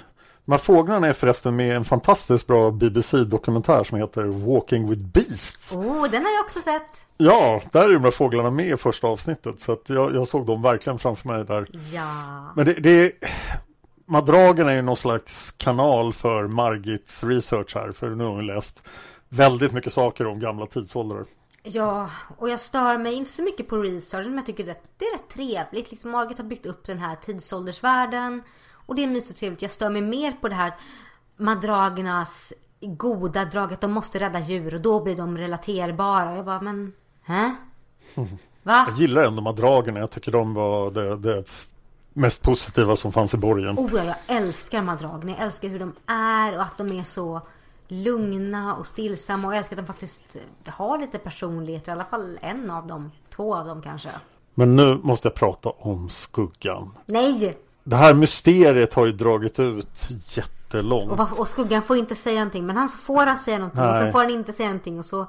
de här fåglarna är förresten med en fantastiskt bra BBC-dokumentär som heter Walking with Beasts. Oh, den har jag också sett. Ja, där är de här fåglarna med i första avsnittet. Så jag, jag såg dem verkligen framför mig där. Ja. Men det, det Madragen är ju någon slags kanal för Margits research här. För nu har hon läst väldigt mycket saker om gamla tidsåldrar. Ja, och jag stör mig inte så mycket på researchen men jag tycker det, det är rätt trevligt. Liksom Margit har byggt upp den här tidsåldersvärlden. Och det är mysigt och trevligt. Jag stör mig mer på det här madragernas goda drag att de måste rädda djur och då blir de relaterbara. Jag bara, men... Hä? (laughs) Va? Jag gillar ändå Madragerna. Jag tycker de var det, det mest positiva som fanns i borgen. Oh ja, jag älskar madragerna. Jag älskar hur de är och att de är så lugna och stillsamma. Och jag älskar att de faktiskt har lite personlighet. I alla fall en av dem. Två av dem kanske. Men nu måste jag prata om skuggan. Nej! Det här mysteriet har ju dragit ut jättelångt. Och, och skuggan får inte säga någonting. Men han så får han säga någonting och så Nej. får han inte säga någonting. Och så,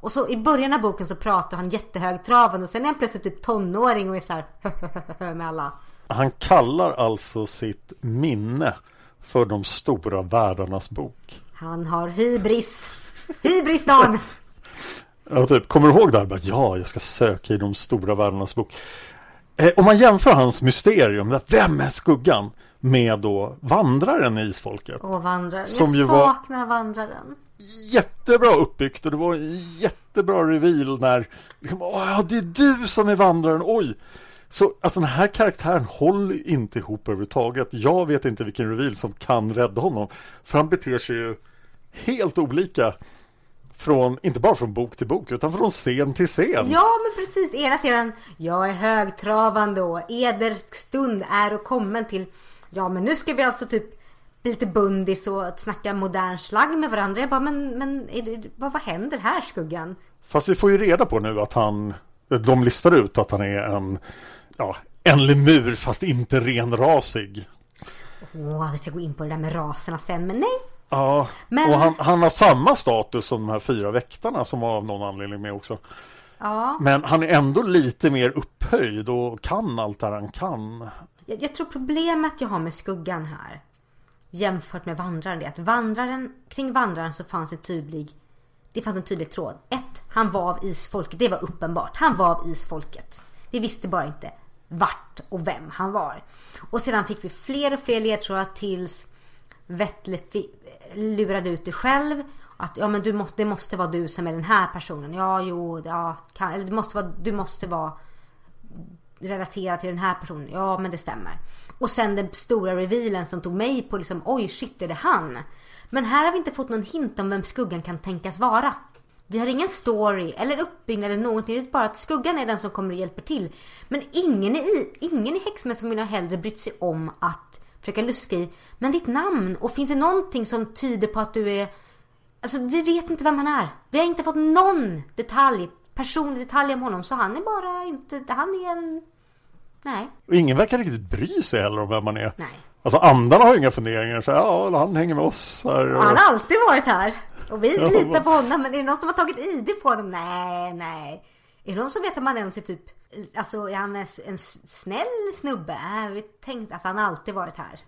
och så i början av boken så pratar han jättehögtravande och sen är han plötsligt typ tonåring och är så här med alla. Han kallar alltså sitt minne för de stora världarnas bok. Han har hybris. Hybris Dan! (laughs) Ja, typ, kommer du ihåg det här? Bara, ja, jag ska söka i de stora världarnas bok. Eh, om man jämför hans mysterium, vem är skuggan? Med då vandraren i isfolket. Och vandraren. Som jag ju var- saknar vandraren. Jättebra uppbyggt och det var en jättebra reveal när liksom, Åh, det är du som är vandraren, oj! Så alltså den här karaktären håller inte ihop överhuvudtaget. Jag vet inte vilken reveal som kan rädda honom. För han beter sig ju helt olika. Från, inte bara från bok till bok utan från scen till scen. Ja men precis, ena sidan Jag är högtravande och eder stund är och kommen till Ja men nu ska vi alltså typ bli lite bundis och snacka modern slang med varandra. Jag bara men, men det, vad, vad händer här skuggan? Fast vi får ju reda på nu att han De listar ut att han är en Ja, en lemur fast inte renrasig. Åh, vi ska gå in på det där med raserna sen men nej. Ja, Men- och han, han har samma status som de här fyra väktarna som var av någon anledning med också. Ja, Men han är ändå lite mer upphöjd och kan allt det han kan. jag, jag tror problemet jag har med skuggan här jämfört med vandraren är att vandraren, kring vandraren så fanns en tydlig det fanns en tydlig tråd. Ett, han var av isfolket. Det var uppenbart. Han var av isfolket. Vi visste bara inte vart och vem han var. Och sedan fick vi fler och fler ledtrådar tills Vettle lurade ut det själv. Att ja men du måste, det måste vara du som är den här personen. Ja jo, ja, kan, eller det måste vara, du måste vara relaterad till den här personen. Ja men det stämmer. Och sen den stora revealen som tog mig på liksom oj shit är det han? Men här har vi inte fått någon hint om vem skuggan kan tänkas vara. Vi har ingen story eller uppbyggnad eller någonting. Vi vet bara att skuggan är den som kommer och hjälper till. Men ingen i, ingen i häxmässan har hellre brytt sig om att försöka luska i. Men ditt namn och finns det någonting som tyder på att du är Alltså vi vet inte vem han är. Vi har inte fått någon detalj, personlig detalj om honom. Så han är bara inte, han är en... Nej, Och ingen verkar riktigt bry sig heller om vem man är. nej. Alltså andarna har inga funderingar. Så, ja, han hänger med oss här. Och... Han har alltid varit här. Och vi litar på honom. Men är det någon som har tagit ID på honom? Nej, nej. Är det någon som vet att man ens är typ... Alltså är han en snäll snubbe? Nej, vi tänkte att han alltid varit här.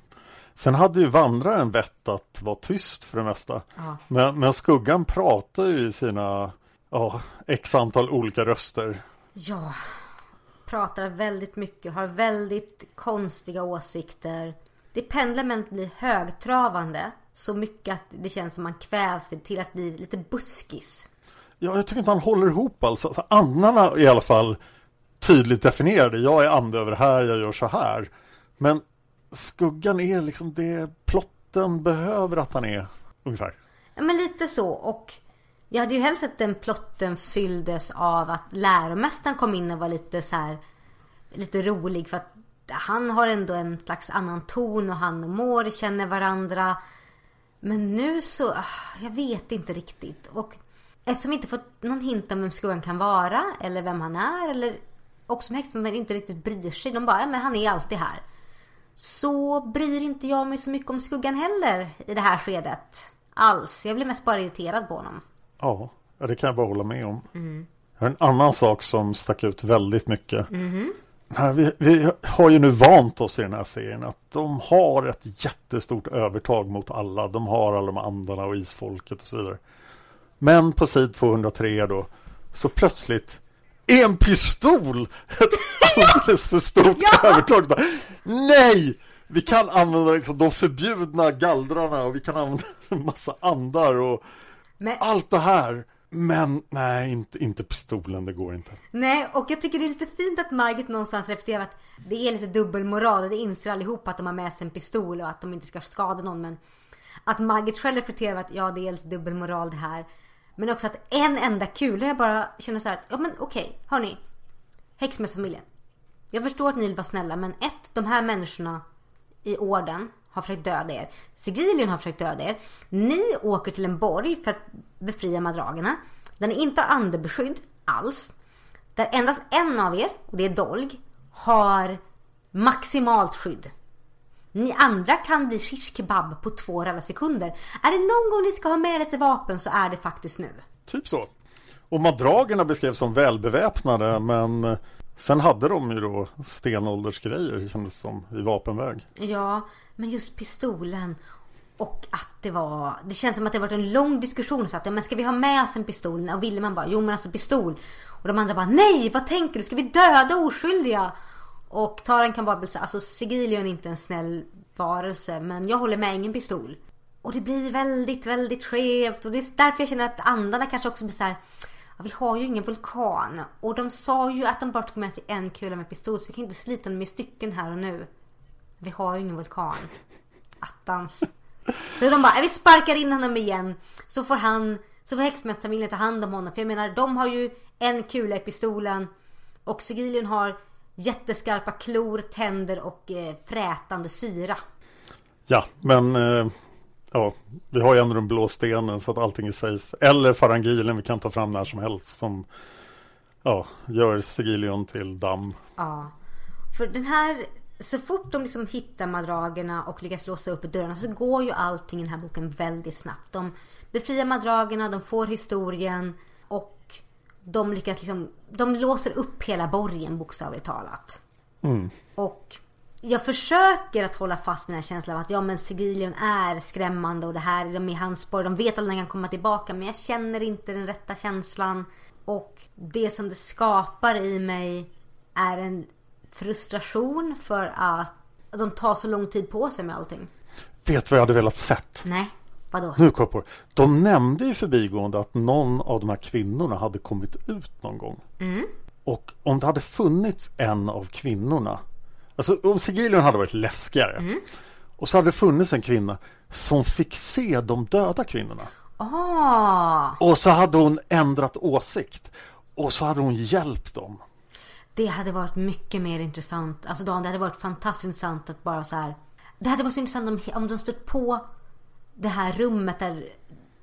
Sen hade ju vandraren vett att vara tyst för det mesta. Ja. Men, men skuggan pratar ju i sina ja, x antal olika röster. Ja. Pratar väldigt mycket, har väldigt konstiga åsikter. Det pendlar blir högtravande. Så mycket att det känns som man kvävs till att bli lite buskis. Ja, jag tycker inte han håller ihop alls. Alltså, andarna i alla fall tydligt definierade. Jag är ande över här, jag gör så här. Men skuggan är liksom det plotten behöver att han är ungefär. Ja men lite så och jag hade ju helst sett den plotten fylldes av att läromästaren kom in och var lite så här lite rolig för att han har ändå en slags annan ton och han och Mår känner varandra. Men nu så, ah, jag vet inte riktigt. Och eftersom vi inte fått någon hint om vem skuggan kan vara eller vem han är eller också med häxan inte riktigt bryr sig. De bara, ja, men han är alltid här. Så bryr inte jag mig så mycket om skuggan heller i det här skedet. Alls. Jag blir mest bara irriterad på honom. Ja, det kan jag bara hålla med om. Har en annan sak som stack ut väldigt mycket. Nej, vi, vi har ju nu vant oss i den här serien att de har ett jättestort övertag mot alla. De har alla de andarna och isfolket och så vidare. Men på sid 203 då så plötsligt är en pistol ett (laughs) alldeles för stort övertag. Bara, Nej! Vi kan använda liksom de förbjudna gallrarna och vi kan använda en massa andar och Men, allt det här. Men nej, inte, inte pistolen, det går inte. nej, och jag tycker det är lite fint att Margit någonstans reflekterar att det är lite dubbelmoral och det inser allihopa att de har med sig en pistol och att de inte ska skada någon. Men att Margit själv reflekterar att ja, det är lite dubbelmoral det här. Men också att en enda kula, jag bara känner så här, ja men okej, hörni. Häxmästarfamiljen. Jag förstår att ni vill vara snälla men ett, de här människorna i orden har försökt döda er. Sigilion har försökt döda er. Ni åker till en borg för att befria madragerna. Där ni inte andebeskydd alls. Där endast en av er, och det är Dolg, har maximalt skydd. Ni andra kan bli shish kebab på två ralla sekunder. Är det någon gång ni ska ha med lite vapen så är det faktiskt nu. Typ så. Och madragerna beskrevs som välbeväpnade men Sen hade de ju då stenåldersgrejer kändes som i vapenväg. Ja, men just pistolen. Och att det var, det känns som att det varit en lång diskussion så att, men ska vi ha med oss en pistol? Och Willeman bara, jo men alltså pistol. Och de andra bara, nej vad tänker du? Ska vi döda oskyldiga? Och Taran kan bara bli så alltså Sigilion är inte en snäll varelse men jag håller med ingen pistol. Och det blir väldigt, väldigt skevt och det är därför jag känner att andarna kanske också blir så här, ja, vi har ju ingen vulkan. Och de sa ju att de bara tog med sig en kula med pistol så vi kan inte slita den med stycken här och nu. Vi har ju ingen vulkan. Attans. Så de bara, vi sparkar in honom igen. Så får han, så får häxmästarfamiljen ta hand om honom. För jag menar, de har ju en kula i pistolen. Och Sigilion har jätteskarpa klor, tänder och eh, frätande syra. Ja, men eh, ja, vi har ju ändå den blå stenen så att allting är safe. Eller farangilen vi kan ta fram när som helst som ja, gör Sigilion till damm. Ja. För den här, så fort de liksom hittar madragerna och lyckas låsa upp dörrarna så går ju allting i den här boken väldigt snabbt. De befriar madragerna, de får historien och de lyckas liksom, de låser upp hela borgen bokstavligt talat. Mm. Och jag försöker att hålla fast med den här känslan av att ja men Sigilion är skrämmande och det här, de är hans spår, de vet när han kan komma tillbaka men jag känner inte den rätta känslan. Och det som det skapar i mig är en frustration för att de tar så lång tid på sig med allting. Vet vad jag hade velat sett? Nej, vadå? Nu kom. De nämnde i förbigående att någon av de här kvinnorna hade kommit ut någon gång. Mm. Och om det hade funnits en av kvinnorna Alltså om Sigilion hade varit läskigare Mm. och så hade det funnits en kvinna som fick se de döda kvinnorna. Ah, Och så hade hon ändrat åsikt. Och så hade hon hjälpt dem. Det hade varit mycket mer intressant. Alltså Dan, det hade varit fantastiskt intressant att bara så här. Det hade varit så intressant om, om de stött på det här rummet där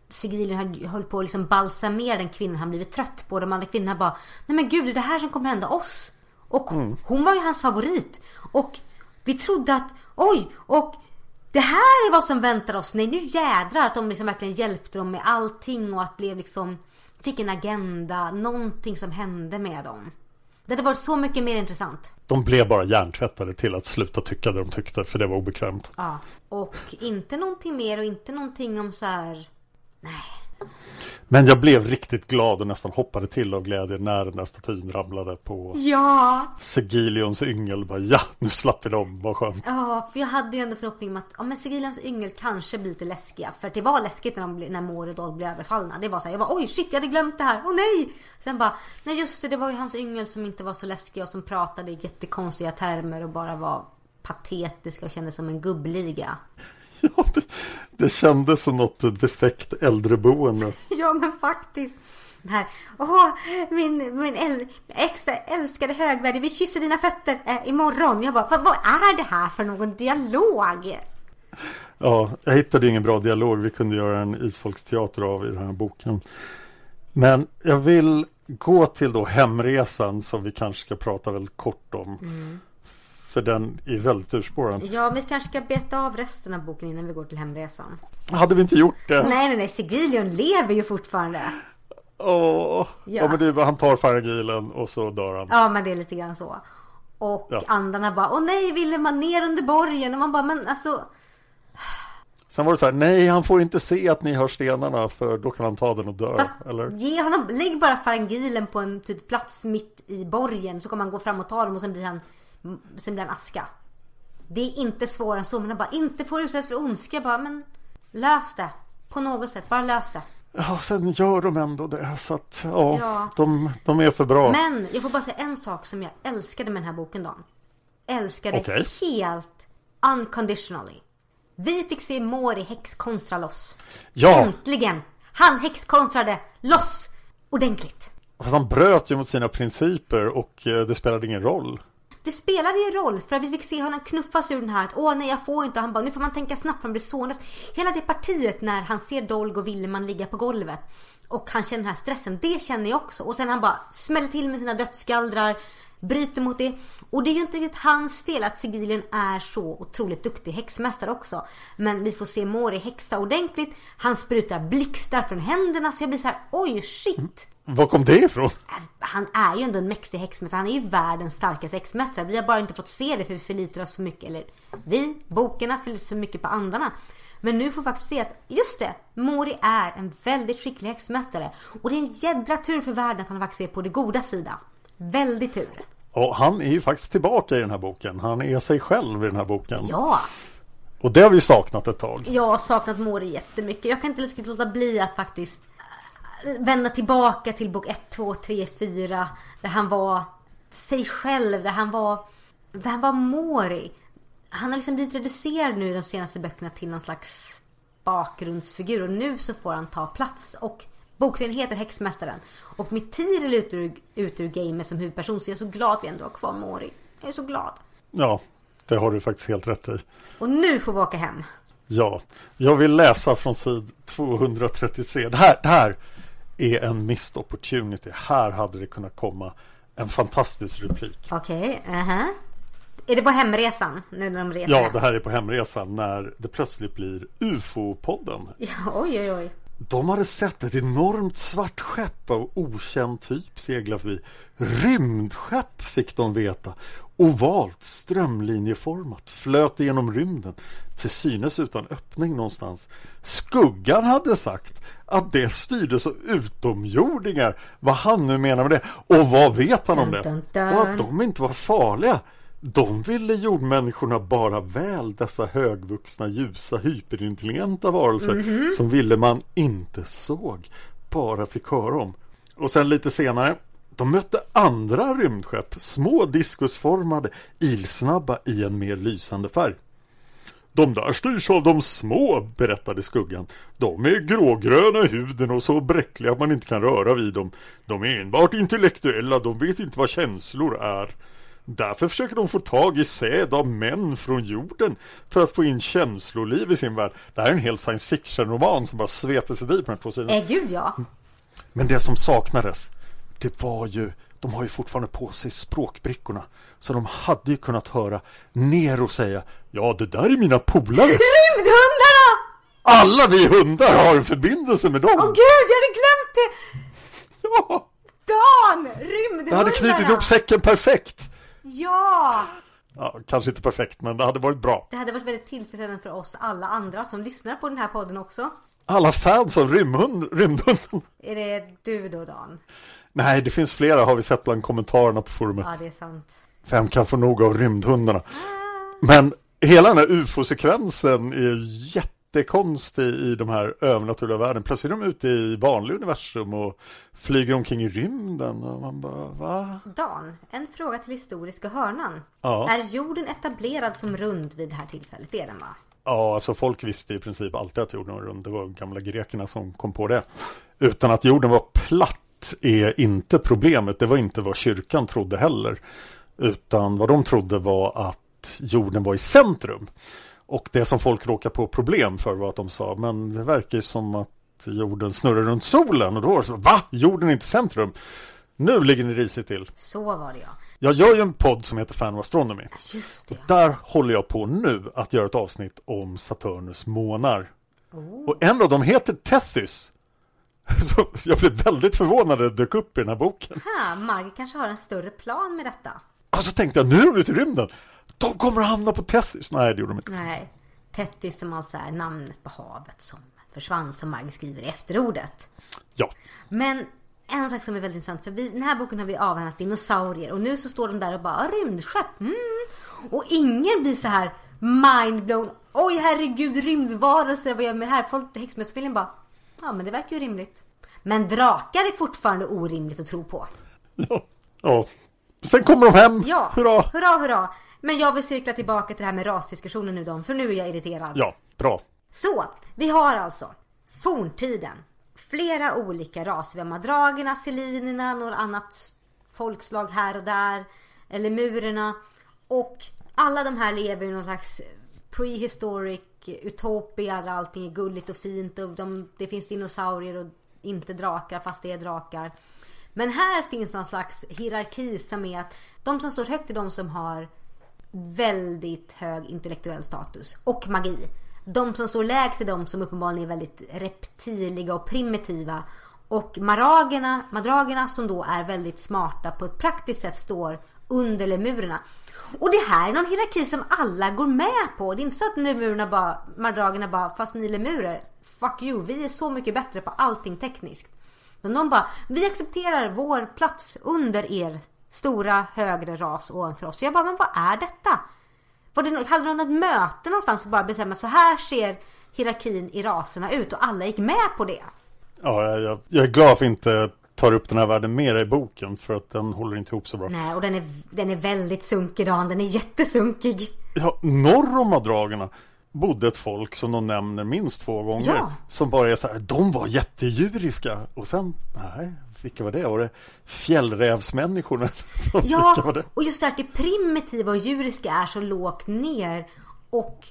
Sigilion hade- höll på att liksom balsamera den kvinnan han blivit trött på. De andra kvinnorna bara, nej men gud det är det här som kommer hända oss. Och hon var ju hans favorit. Och vi trodde att, oj, och det här är vad som väntar oss. Nej nu jädrar att de liksom verkligen hjälpte dem med allting och att blev liksom, fick en agenda, någonting som hände med dem. Det hade varit så mycket mer intressant. De blev bara hjärntvättade till att sluta tycka det de tyckte för det var obekvämt. Ja. Och inte någonting mer och inte någonting om så här. Nej. Men jag blev riktigt glad och nästan hoppade till av glädje när den där statyn ramlade på Ja. Sigilions yngel. Bara, ja, nu slapp vi dem, vad skönt. Ja, för jag hade ju ändå förhoppning om att ja, men Sigilians yngel kanske blir lite läskiga. För det var läskigt när, de, när Mår och blev överfallna. Det var så här, jag var oj shit jag hade glömt det här, åh nej! Sen bara, nej just det, det var ju hans yngel som inte var så läskiga och som pratade i jättekonstiga termer och bara var patetiska och kändes som en gubbliga. Ja, det, det kändes som något defekt äldreboende. (laughs) Ja men faktiskt. Här, åh min, min äl, extra älskade högvärdig, vi kysser dina fötter eh, imorgon. Jag bara, vad, vad är det här för någon dialog? Ja, jag hittade ingen bra dialog vi kunde göra en isfolksteater av i den här boken. Men jag vill gå till då hemresan som vi kanske ska prata väldigt kort om. För den är väldigt urspårad. Ja, vi kanske ska beta av resten av boken innan vi går till hemresan. Hade vi inte gjort det? Nej, nej, nej, Sigilion lever ju fortfarande. Åh. Ja. Ja. men det är bara, han tar Faragilen och så dör han. Ja, men det är lite grann så. Och Ja. andarna bara, åh nej, ville man ner under borgen? Och man bara, men alltså, Sen var det så här, nej han får inte se att ni har stenarna för då kan han ta den och dö. fast Eller? ge honom, lägg bara farangilen på en typ plats mitt i borgen så kommer han gå fram och ta dem och sen blir han, sen blir han aska. Det är inte svårare än så, men bara, inte får utsättas för ondska, bara, men lös det. På något sätt, bara lös det. Ja, sen gör de ändå det. Så att ja, Ja. De, de är för bra. Men jag får bara säga en sak som jag älskade med den här boken Dan. Älskade Okej. helt unconditionally. Vi fick se Mori häxkonstra loss. Ja, Äntligen! Han häxkonstrade loss ordentligt. fast han bröt ju mot sina principer och eh, det spelade ingen roll. Det spelade ju roll för att vi fick se honom knuffas ur den här att åh nej jag får inte. Han bara nu får man tänka snabbt för han blir så. Hela det partiet när han ser Dolg och Willeman ligga på golvet och han känner den här stressen. Det känner jag också. Och sen han bara smäller till med sina dödsskallrar bryter mot det. Och det är ju inte riktigt hans fel att Sigilien är så otroligt duktig häxmästare också. Men vi får se Mori häxa ordentligt. Han sprutar blixtar från händerna så jag blir så här, oj shit. Var kom det ifrån? Han är ju ändå en mäktig häxmästare. Han är ju världens starkaste häxmästare. Vi har bara inte fått se det för vi förlitar oss för mycket. Eller vi, bokarna, förlitar sig mycket på andarna. Men nu får vi faktiskt se att just det, Mori är en väldigt skicklig häxmästare. Och det är en jädra tur för världen att han faktiskt är på det goda sida. Väldigt tur. Och han är ju faktiskt tillbaka i den här boken. Han är sig själv i den här boken. Ja, Och det har vi saknat ett tag. jag har saknat Mori jättemycket. Jag kan inte riktigt låta bli att faktiskt äh, vända tillbaka till bok 1, 2, 3, 4. Där han var sig själv, där han var, där han var Mori. Han har liksom blivit reducerad nu de senaste böckerna till någon slags bakgrundsfigur och nu så får han ta plats. Och bokserien heter Häxmästaren. Och med Tiril ut ur, ut ur gamet som huvudperson så är jag så glad att vi ändå har kvar Mori. Jag är så glad. Ja, det har du faktiskt helt rätt i. Och nu får vi åka hem. Ja, jag vill läsa från sid 233. Det här, det här är en missed opportunity. Här hade det kunnat komma en fantastisk replik. Okej, aha. Är det på hemresan? Nu när de reser Ja, hem? det här är på hemresan när det plötsligt blir UFO-podden. Ja, oj, oj, oj. De hade sett ett enormt svart skepp av okänd typ segla förbi. Rymdskepp fick de veta. Ovalt, strömlinjeformat, flöt genom rymden. Till synes utan öppning någonstans. Skuggan hade sagt att det styrdes av utomjordingar. Vad han nu menar med det. Och vad vet han om det? Och att de inte var farliga. De ville jordmänniskorna bara väl, dessa högvuxna, ljusa, hyperintelligenta varelser som ville man inte såg, bara fick höra om. Och sen lite senare, de mötte andra rymdskepp, små diskusformade, ilsnabba i en mer lysande färg. De där styrs av de små, berättade skuggan. De är grågröna i huden och så bräckliga att man inte kan röra vid dem. De är enbart intellektuella, de vet inte vad känslor är. Därför försöker de få tag i säd av män från jorden för att få in känsloliv i sin värld. Det här är en hel science fiction-roman som bara sveper förbi på de här två sidorna. Eh, gud ja. Men det som saknades, det var ju, de har ju fortfarande på sig språkbrickorna. Så de hade ju kunnat höra Nero säga, ja det där är mina polare. (laughs) Rymdhundarna! Alla vi hundar har en förbindelse med dem. Åh gud, jag hade glömt det! (laughs) Ja, Dan! Rymdhundarna! jag hade knutit ihop säcken perfekt. Ja! Ja, kanske inte perfekt, men det hade varit bra. Det hade varit väldigt tillfredsställande för oss alla andra som lyssnar på den här podden också. Alla fans av rymdhund, rymdhunden. Är det du då Dan? Nej, det finns flera har vi sett bland kommentarerna på forumet. Ja, det är sant. Vem kan få nog av rymdhundarna? Men hela den här ufo-sekvensen är jättekonstig i de här övernaturliga världen. Plötsligt är de ute i vanlig universum och flyger omkring i rymden. Och man bara, va? Dan, en fråga till historiska hörnan. Ja. Är jorden etablerad som rund vid det här tillfället? Det är den va? Ja, alltså folk visste i princip alltid att jorden var rund. Det var de gamla grekerna som kom på det. Utan att jorden var platt är inte problemet. Det var inte vad kyrkan trodde heller. Utan vad de trodde var att jorden var i centrum. Och det som folk råkade på problem för var att de sa, men det verkar ju som att jorden snurrar runt solen. Och då var det så, va? Jorden är inte centrum. Nu ligger ni risigt till. Så var det ja. Jag gör ju en podd som heter Fan of Astronomy. Just det. Där håller jag på nu att göra ett avsnitt om Saturnus månar. Och en av dem heter Tethys. (laughs) Så jag blev väldigt förvånad när det dök upp i den här boken. Ha, Margit kanske har en större plan med detta. Och så tänkte jag, nu är de ute i rymden. De kommer att hamna på Tethys. Nej, det gjorde de inte. Nej. Tettis som alltså är namnet på havet som försvann som Margit skriver i efterordet. Ja, Men en sak som är väldigt intressant för vi, den här boken har vi avhandlat dinosaurier och nu så står de där och bara rymdskepp. Mm. Och ingen blir så här mindblown. Oj herregud rymdvarelser vad gör jag med det här? Folk häxmästarfilmen bara ja men det verkar ju rimligt. Men drakar är fortfarande orimligt att tro på. ja, ja. Sen kommer de hem. Ja, Hurra! hurra hurra. Men jag vill cirkla tillbaka till det här med rasdiskussionen nu då, för nu är jag irriterad. Ja, bra. Så, vi har alltså forntiden. Flera olika raser. Vi har madragerna, selinerna, några annat folkslag här och där. Eller murerna. Och alla de här lever i någon slags prehistoric utopia där allting är gulligt och fint och de, det finns dinosaurier och inte drakar fast det är drakar. Men här finns någon slags hierarki som är att de som står högt är de som har väldigt hög intellektuell status och magi. De som står lägst är de som uppenbarligen är väldigt reptiliga och primitiva. Och maragerna, madragerna som då är väldigt smarta på ett praktiskt sätt står under lemurerna. Och det här är någon hierarki som alla går med på. Det är inte så att lemurerna bara, madragerna bara, fast ni lemurer, fuck you, vi är så mycket bättre på allting tekniskt. Men de bara, vi accepterar vår plats under er stora högre ras ovanför oss. Så jag bara, men vad är detta? Var det, hade de något möte någonstans och bara bestämma så här ser hierarkin i raserna ut och alla gick med på det? Ja, jag, jag är glad att vi inte tar upp den här världen mer i boken för att den håller inte ihop så bra. Nej, och den är, den är väldigt sunkig Dan, den är jättesunkig. Ja, norr om Madragerna bodde ett folk som de nämner minst två gånger. Ja. Som bara är så här, de var jättedjuriska. Och sen, nej, vilka var det? Var det fjällrävsmänniskorna? (laughs) Ja, och just det här att det primitiva och djuriska är så lågt ner. Och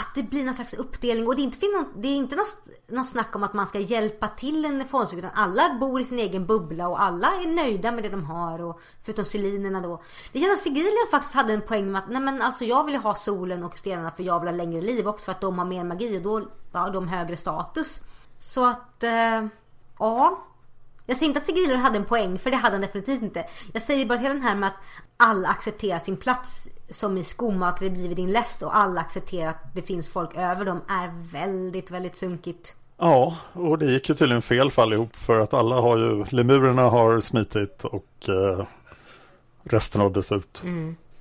att det blir någon slags uppdelning. Och det är inte, någon, det är inte något snack om att man ska hjälpa till en folkstyrka. Utan alla bor i sin egen bubbla och alla är nöjda med det de har. Och, förutom selinerna då. Det känns att Sigilien faktiskt hade en poäng med att nej men alltså jag vill ha solen och stenarna för jag vill ha längre liv också. För att de har mer magi och då har de högre status. Så att, eh, ja. Jag säger inte att Sigilor hade en poäng, för det hade han definitivt inte. Jag säger bara hela den här med att alla accepterar sin plats som i skomakare blir vid din läst och alla accepterar att det finns folk över dem är väldigt, väldigt sunkigt. Ja, och det gick ju tydligen fel för allihop för att alla har ju, lemurerna har smitit och eh, resten har dött ut.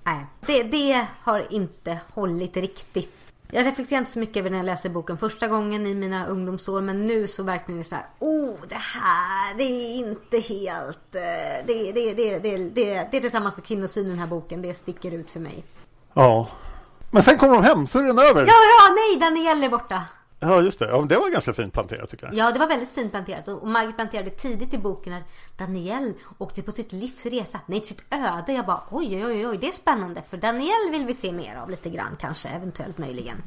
Nej, det, det har inte hållit riktigt. Jag reflekterade inte så mycket över när jag läste boken första gången i mina ungdomsår men nu så verkligen är det så här, oh det här det är inte helt, eh, det, det, det, det, det, det tillsammans med kvinnosynen i den här boken, det sticker ut för mig. Ja, men sen kommer de hem så är den över. Ja, hurra, nej Daniel är borta! Ja, just det. Ja, det var ganska fint planterat tycker jag. Ja, det var väldigt fint planterat. Och Margit planterade tidigt i boken när Daniel åkte på sitt livs resa. Nej, sitt öde. Jag bara oj, oj, oj, oj, det är spännande. För Daniel vill vi se mer av lite grann kanske, eventuellt möjligen.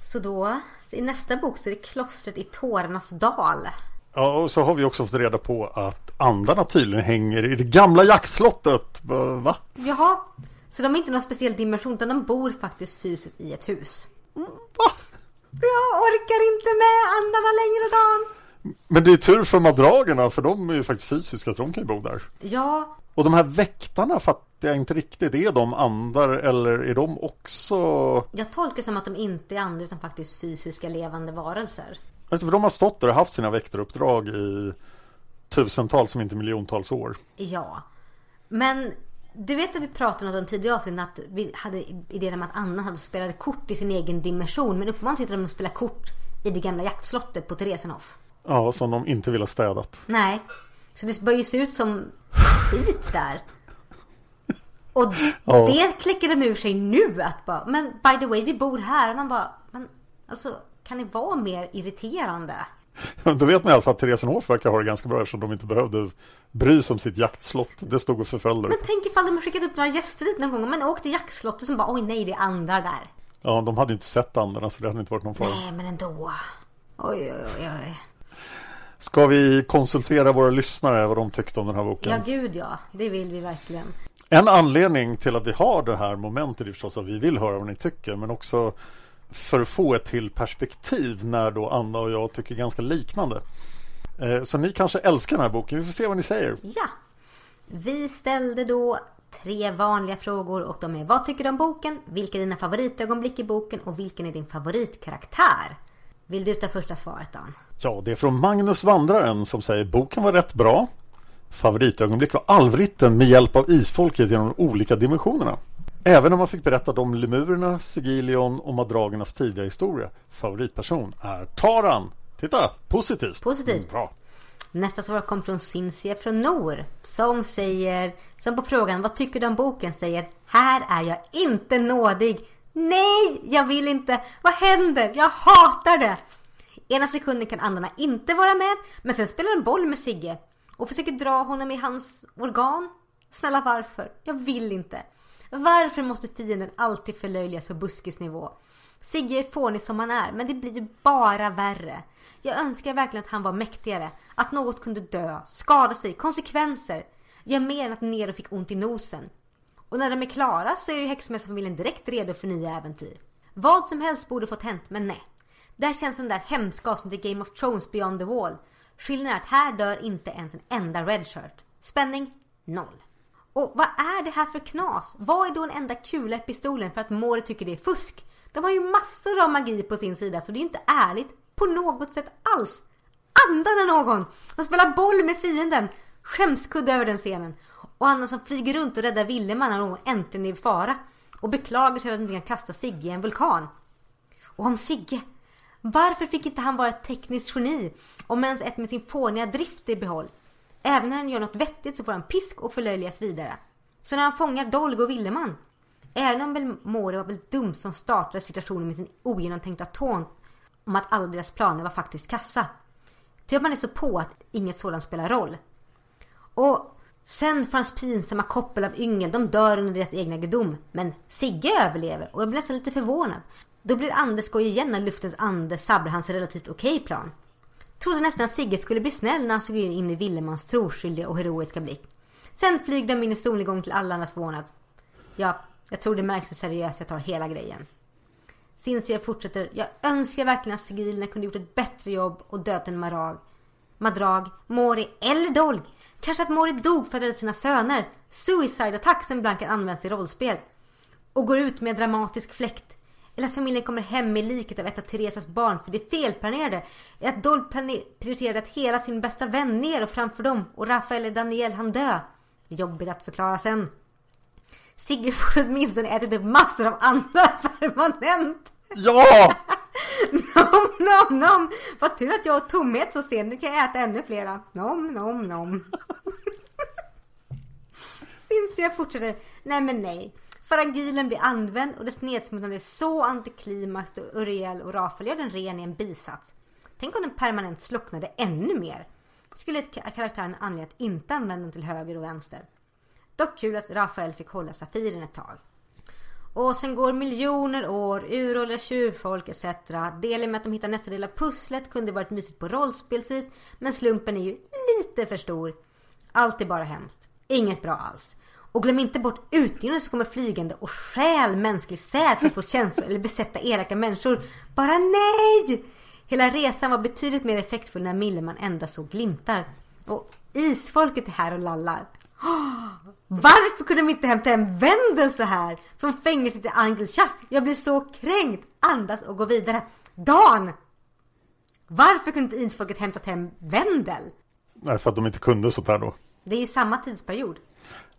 Så då, i nästa bok så är det klostret i Tårarnas dal. Ja, och så har vi också fått reda på att andarna tydligen hänger i det gamla jaktslottet. Va? Jaha, så de är inte någon speciell dimension utan de bor faktiskt fysiskt i ett hus. Va? Jag orkar inte med andarna längre Dan. Men det är tur för madragerna för de är ju faktiskt fysiska så de kan ju bo där. Ja, Och de här väktarna fattar jag inte riktigt. Är de andar eller är de också... jag tolkar som att de inte är andar utan faktiskt fysiska levande varelser. Alltså, för de har stått där och haft sina väktaruppdrag i tusentals, om inte miljontals år. Ja. Men du vet att vi pratade om det tidigare avsnitt att vi hade idén om att Anna hade spelat kort i sin egen dimension. Men uppenbarligen sitter de och spelar kort i det gamla jaktslottet på Theresenhof. Ja, som de inte vill ha städat. Nej. Så det börjar ju se ut som skit där. Och Ja. det klickar de ur sig nu att bara, men by the way vi bor här. Och man bara, men alltså kan ni vara mer irriterande? (laughs) Då vet man i alla fall att Theresenhof verkar ha det ganska bra eftersom de inte behövde bry sig om sitt jaktslott. Det stod och förföljde. Men tänk ifall de har skickat upp några gäster dit någon gång. Men åk till jaktslottet som bara, oj nej det är andra där. Ja, de hade inte sett andarna så det hade inte varit någon fara. Nej men ändå. Oj oj oj oj. Ska vi konsultera våra lyssnare vad de tyckte om den här boken? Ja gud ja. Det vill vi verkligen. En anledning till att vi har det här momentet är förstås att vi vill höra vad ni tycker men också för att få ett till perspektiv när då Anna och jag tycker ganska liknande. Eh, Så ni kanske älskar den här boken. Vi får se vad ni säger. Ja. Vi ställde då tre vanliga frågor och de är Vad tycker du om boken? Vilka är dina favoritögonblick i boken? Och vilken är din favoritkaraktär? Vill du ta första svaret Dan? Ja, det är från Magnus Vandraren som säger boken var rätt bra. Favoritögonblick var alvritten med hjälp av isfolket genom de olika dimensionerna. Även om man fick berätta om lemurerna, Sigilion och madragernas tidiga historia. Favoritperson är Taran. Titta, positivt. Positivt. Mm, bra. Nästa svar kom från Cinzia från Nor. Som säger, som på frågan vad tycker du om boken säger Här är jag inte nådig. Nej, jag vill inte. Vad händer? Jag hatar det. Ena sekunden kan andarna inte vara med, men sen spelar en boll med Sigge och försöker dra honom i hans organ. Snälla varför? Jag vill inte. Varför måste fienden alltid förlöjligas på buskisnivå? Sigge är fånig som han är, men det blir ju bara värre. Jag önskar verkligen att han var mäktigare. Att något kunde dö, skada sig, konsekvenser. Jag mer än att Nero fick ont i nosen. Och när de är klara så är ju häxmästarfamiljen direkt redo för nya äventyr. Vad som helst borde fått hänt, men nej. Där känns den där hemska avsnittet Game of Thrones Beyond the Wall. Skillnaden är att här dör inte ens en enda redshirt. Spänning? Noll. Och vad är det här för knas? Vad är då en enda kula i pistolen för att Mori tycker det är fusk? De har ju massor av magi på sin sida så det är ju inte ärligt på något sätt alls. Andan någon! De spelar boll med fienden. Skämskudde över den scenen. Och Anna som flyger runt och räddar Villeman när hon äntligen är i fara. Och beklagar sig över att inte kan kasta Sigge i en vulkan. Och om Sigge. Varför fick inte han vara ett tekniskt geni? Om ens ett med sin fåniga drift i behåll. Även när han gör något vettigt så får han pisk och förlöjligas vidare. Så när han fångar Dolg och Villeman. Även om Belmore var väl dum som startade situationen med sin ogenomtänkta ton om att alla deras planer var faktiskt kassa. Ty man är så på att inget sådant spelar roll. Och sen får hans pinsamma koppel av yngel, de dör under deras egna gudom. Men Sigge överlever och jag blir nästan lite förvånad. Då blir Ande skoj igen när luftens ande sabbar hans relativt okej okay plan. Trodde nästan att Sigge skulle bli snäll när han såg in i Willemans troskyldiga och heroiska blick. Sen flyger de in i solnedgång till alla andras förvånad. Ja, jag tror det märks hur seriöst jag tar hela grejen. Cinzia fortsätter. Jag önskar verkligen att Sigilna kunde gjort ett bättre jobb och dödat en Marag. Madrag, Mori eller Dolg. Kanske att Mori dog för att rädda sina söner. Suicide attack som ibland kan användas i rollspel. Och går ut med dramatisk fläkt. Eller att familjen kommer hem med liket av ett av Teresas barn för det felplanerade. Eller att Dolg prioriterade att hela sin bästa vän ner och framför dem. Och Rafael eller Daniel han dö. Jobbigt att förklara sen. Sigge får åtminstone ätit upp massor av andra (laughs) permanent. Ja! (laughs) nom, nom, nom. Vad tur att jag har tomhet så sen. Nu kan jag äta ännu flera. Nom, nom, nom. (laughs) Cinzia fortsätter. Nej men nej. Farangilen blir använd och dess nedsmutsande är så antiklimax och Uriel och Rafael gör den ren i en bisats. Tänk om den permanent slocknade ännu mer. Skulle karaktären anledning att inte använda den till höger och vänster. Dock kul att Rafael fick hålla Safiren ett tag. Och sen går miljoner år, uråldriga tjuvfolk etc. Delen med att de hittar nästa del av pusslet kunde varit mysigt på rollspelsvis. Men slumpen är ju lite för stor. Allt är bara hemskt. Inget bra alls. Och glöm inte bort utgivare som kommer flygande och stjäl mänsklig säd för att få känslor eller besätta elaka människor. Bara nej! Hela resan var betydligt mer effektfull när Milleman endast såg glimtar. Och isfolket är här och lallar. (gasps) Varför kunde de inte hämta hem Wendel så här? Från fängelset i Angelchast. Jag blir så kränkt. Andas och gå vidare. Dan! Varför kunde inte isfolket hämtat hem Wendel? Nej, för att de inte kunde sånt här då. Det är ju samma tidsperiod.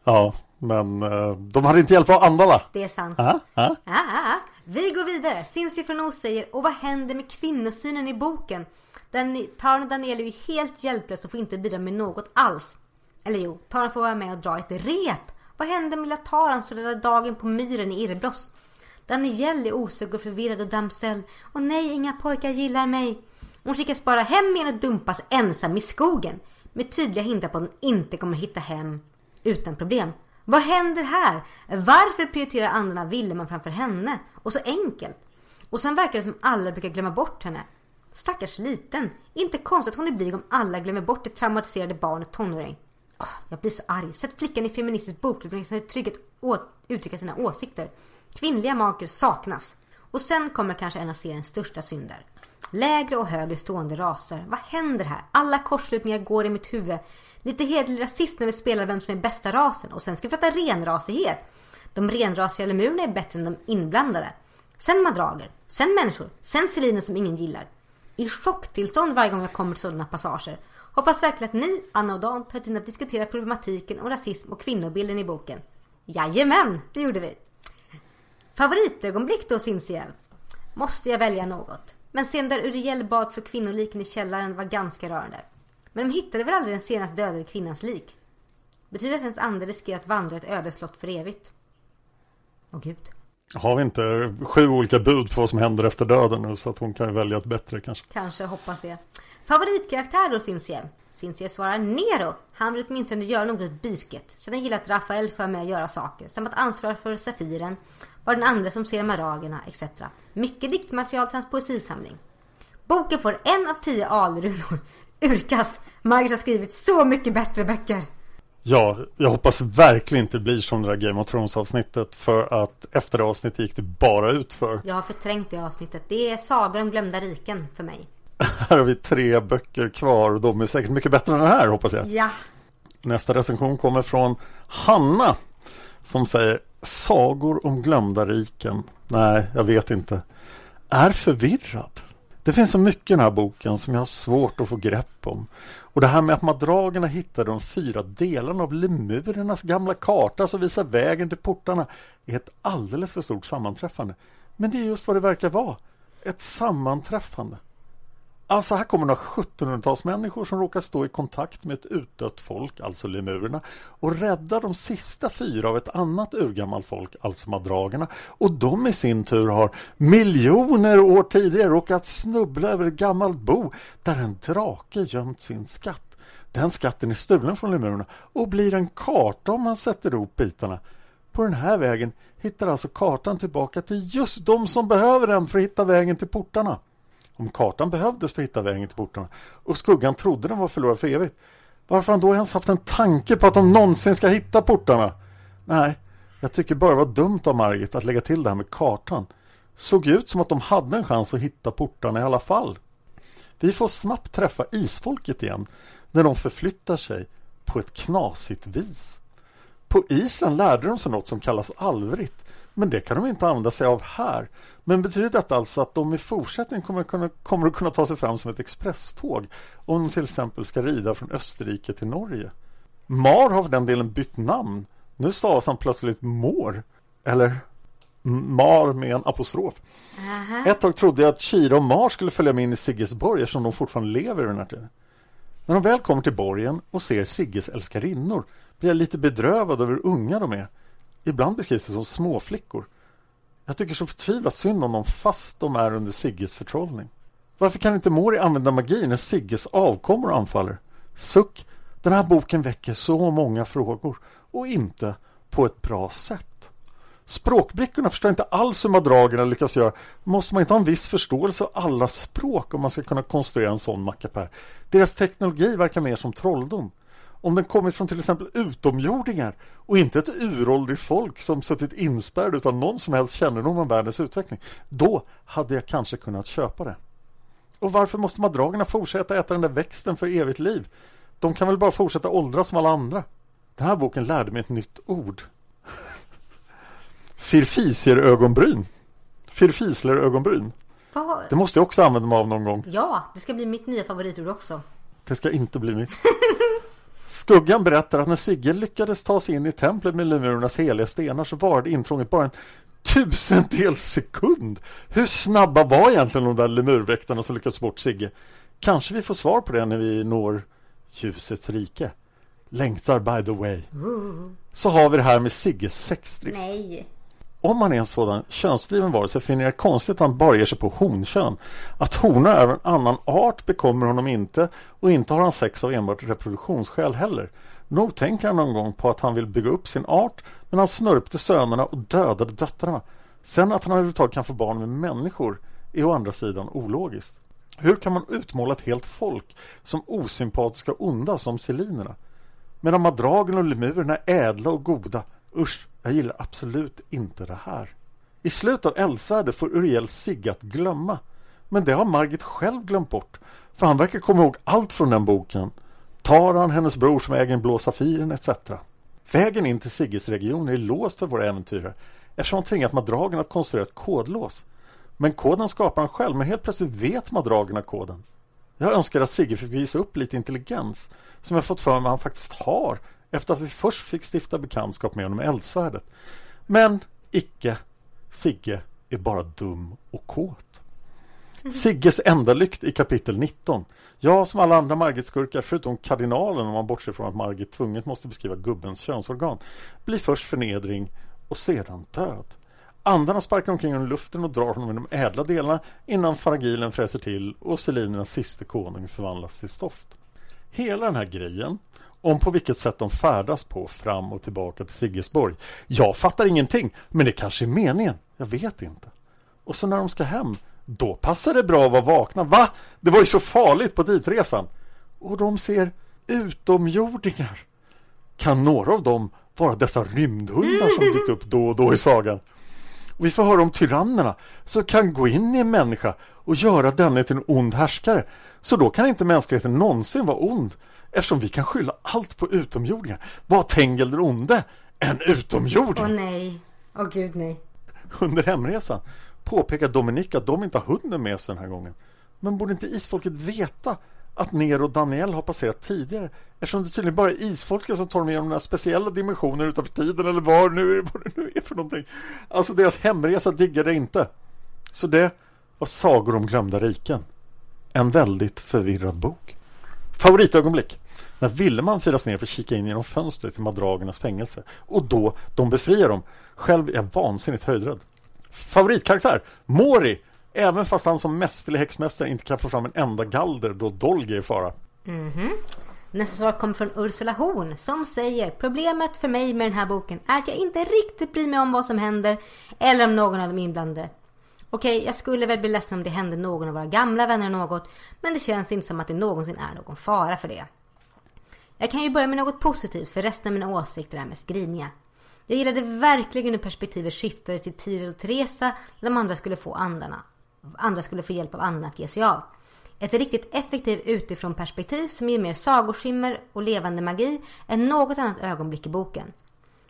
Ja, men uh, de hade inte hjälp av andarna. Det är sant. Ah, ah. Ah, Vi går vidare. Från säger Och vad händer med kvinnosynen i boken? Den, Tarn och Daniel är ju helt hjälplösa och får inte bidra med något alls. Eller jo, Taran får vara med och dra ett rep. Vad händer med lilla Taran som räddar dagen på myren i Irrbloss? Daniel är osökt och förvirrad och damsell. Och nej, inga pojkar gillar mig. Hon skickas bara hem igen och dumpas ensam i skogen. Med tydliga hinder på att hon inte kommer hitta hem utan problem. Vad händer här? Varför prioriterar andarna Villeman framför henne? Och så enkelt. Och sen verkar det som alla brukar glömma bort henne. Stackars liten. Inte konstigt att hon är blyg om alla glömmer bort det traumatiserade barnet tonåring. Oh, jag blir så arg. Sätt flickan i feministisk bokklubb som trygghet uttrycka sina åsikter. Kvinnliga maker saknas. Och sen kommer kanske en av seriens största synder. Lägre och högre stående raser. Vad händer här? Alla kortslutningar går i mitt huvud. Lite hederlig rasism när vi spelar vem som är bästa rasen. Och sen ska vi prata renrasighet. De renrasiga lemurerna är bättre än de inblandade. Sen madrager. Sen människor. Sen seliner som ingen gillar. I chocktillstånd varje gång jag kommer till sådana passager. Hoppas verkligen att ni, Anna och Dan, tar tid att diskutera problematiken om rasism och kvinnobilden i boken. Jajamän, det gjorde vi. Favoritögonblick då Cinzia? Måste jag välja något? Men sen där Uriel bad för kvinnoliken i källaren var ganska rörande. Men de hittade väl aldrig den senast dödade kvinnans lik? Betyder att hennes ande riskerar att vandra ett ödeslott för evigt? Åh gud. Har vi inte sju olika bud på vad som händer efter döden nu så att hon kan välja ett bättre kanske? Kanske, hoppas det. Favoritkaraktär då Cinzia? Cinzia svarar Nero. Han vill åtminstone göra något byket. Sen har jag gillat Rafael för mig att göra saker. Samt att ansvara för Safiren. Var den andra som ser maragerna etc. Mycket diktmaterial till hans poesisamling. Boken får en av tio alrunor. (laughs) Urkas. Margaret har skrivit så mycket bättre böcker. Ja, jag hoppas verkligen inte det blir som det där Game of Thrones avsnittet för att efter det avsnittet gick det bara ut för. Jag har förträngt det avsnittet. Det är Sagor om glömda riken för mig. Här har vi tre böcker kvar och de är säkert mycket bättre än den här hoppas jag. Ja. Nästa recension kommer från Hanna som säger Sagor om glömda riken. Nej, jag vet inte. Är förvirrad. Det finns så mycket i den här boken som jag har svårt att få grepp om. Och det här med att madragerna hittade de fyra delarna av lemurernas gamla karta som visar vägen till portarna är ett alldeles för stort sammanträffande. Men det är just vad det verkar vara. Ett sammanträffande. Alltså här kommer några 1700-tals människor som råkar stå i kontakt med ett utdött folk, alltså lemurerna, och rädda de sista fyra av ett annat urgammalt folk, alltså madragerna. Och de i sin tur har miljoner år tidigare råkat snubbla över ett gammalt bo där en drake gömt sin skatt. Den skatten är stulen från lemurerna och blir en karta om man sätter ihop bitarna. På den här vägen hittar alltså kartan tillbaka till just de som behöver den för att hitta vägen till portarna om kartan behövdes för att hitta vägen till portarna och skuggan trodde den var förlorad för evigt. Varför har han då ens haft en tanke på att de någonsin ska hitta portarna? Nej, jag tycker bara det var dumt av Margit att lägga till det här med kartan. Såg ut som att de hade en chans att hitta portarna i alla fall. Vi får snabbt träffa isfolket igen när de förflyttar sig på ett knasigt vis. På Island lärde de sig något som kallas Alvrit men det kan de inte använda sig av här. Men betyder detta alltså att de i fortsättningen kommer att kunna, kommer att kunna ta sig fram som ett expresståg om de till exempel ska rida från Österrike till Norge? Mar har för den delen bytt namn. Nu stavas han plötsligt Mår. Eller Mar med en apostrof. Aha. Ett tag trodde jag att Kira och Mar skulle följa med in i Sigges borg eftersom de fortfarande lever i den här tiden. När de väl kommer till borgen och ser Sigges älskarinnor blir jag lite bedrövad över hur unga de är. Ibland beskrivs det som småflickor. Jag tycker så förtvivlat synd om dem fast de är under Sigges förtrollning. Varför kan inte Mori använda magi när Sigges avkommor anfaller? Suck, den här boken väcker så många frågor och inte på ett bra sätt. Språkbrickorna förstår inte alls hur madragerna lyckas göra. Måste man inte ha en viss förståelse av alla språk om man ska kunna konstruera en sån mackapär? Deras teknologi verkar mer som trolldom om den kommit från till exempel utomjordingar och inte ett uråldrigt folk som suttit inspärrad utan någon som helst kännedom om världens utveckling, då hade jag kanske kunnat köpa det. Och varför måste madragerna fortsätta äta den där växten för evigt liv? De kan väl bara fortsätta åldras som alla andra? Den här boken lärde mig ett nytt ord. Firfisierögonbryn. Firfislerögonbryn. Det måste jag också använda mig av någon gång. Ja, det ska bli mitt nya favoritord också. Det ska inte bli mitt. (laughs) Skuggan berättar att när Sigge lyckades ta sig in i templet med lemurernas heliga stenar så varade intrånget bara en tusendels sekund. Hur snabba var egentligen de där lemurväktarna som lyckades bort Sigge? Kanske vi får svar på det när vi når ljusets rike. Längtar by the way. Så har vi det här med Sigges sexdrift. Nej. Om man är en sådan könsdriven varelse finner jag konstigt att han bara ger sig på honkön. Att honor är av en annan art bekommer honom inte och inte har han sex av enbart reproduktionsskäl heller. Nog tänker han någon gång på att han vill bygga upp sin art men han snörpte sönerna och dödade döttrarna. Sen att han överhuvudtaget kan få barn med människor är å andra sidan ologiskt. Hur kan man utmåla ett helt folk som osympatiska och onda som selinerna? Medan madragen och lemurerna är ädla och goda. Usch, jag gillar absolut inte det här. I slutet av Eldsvärdet får Uriel Sigge att glömma. Men det har Margit själv glömt bort. För han verkar komma ihåg allt från den boken. Taran, hennes bror som äger en blå safiren etc. Vägen in till Sigges region är låst för våra äventyrare eftersom han tvingat madragen att konstruera ett kodlås. Men koden skapar han själv, men helt plötsligt vet madragerna koden. Jag önskar att Sigge fick visa upp lite intelligens som jag fått för mig att han faktiskt har efter att vi först fick stifta bekantskap med honom i eldsvärdet. Men icke. Sigge är bara dum och kåt. Sigges enda lykt i kapitel 19. Jag som alla andra Margit-skurkar förutom kardinalen om man bortser från att Margit tvunget måste beskriva gubbens könsorgan blir först förnedring och sedan död. Andarna sparkar omkring honom i luften och drar honom i de ädla delarna innan faragilen fräser till och selinernas sista konung förvandlas till stoft. hela den här grejen om på vilket sätt de färdas på fram och tillbaka till Siggesborg. Jag fattar ingenting, men det kanske är meningen. Jag vet inte. Och så när de ska hem, då passar det bra att vara vakna. Va? Det var ju så farligt på ditresan. Och de ser utomjordingar. Kan några av dem vara dessa rymdhundar som dykt upp då och då i sagan? Och vi får höra om tyrannerna som kan gå in i en människa och göra denne till en ond härskare. Så då kan inte mänskligheten någonsin vara ond eftersom vi kan skylla allt på utomjordingar. Vad Tengel onde? En utomjording! Åh nej. Åh gud nej. Under hemresan påpekar Dominika att de inte har hunden med sig den här gången. Men borde inte isfolket veta att Nero och Daniel har passerat tidigare eftersom det tydligen bara är isfolket som tar dem igenom några speciella dimensioner utanför tiden eller vad, nu, vad det nu är för någonting. Alltså deras hemresa diggade inte. Så det var Sagor om glömda riken. En väldigt förvirrad bok. Favoritögonblick. När Villeman firas ner för att kika in genom fönstret till madragernas fängelse. Och då de befriar dem. Själv är jag vansinnigt höjdrädd. Favoritkaraktär. Mori. Även fast han som mästerlig häxmästare inte kan få fram en enda galder då Dolge är i fara. Mhm. Nästa svar kommer från Ursula Horn som säger Problemet för mig med den här boken är att jag inte riktigt bryr mig om vad som händer eller om någon av de inblandade. Okej, jag skulle väl bli ledsen om det hände någon av våra gamla vänner något men det känns inte som att det någonsin är någon fara för det. Jag kan ju börja med något positivt för resten av mina åsikter är mest griniga. Jag gillade verkligen hur perspektivet skiftade till Tiril och Teresa när de andra skulle få andarna. Andra skulle få hjälp av andarna att ge sig av. Ett riktigt effektivt utifrån perspektiv som ger mer sagoskimmer och levande magi än något annat ögonblick i boken.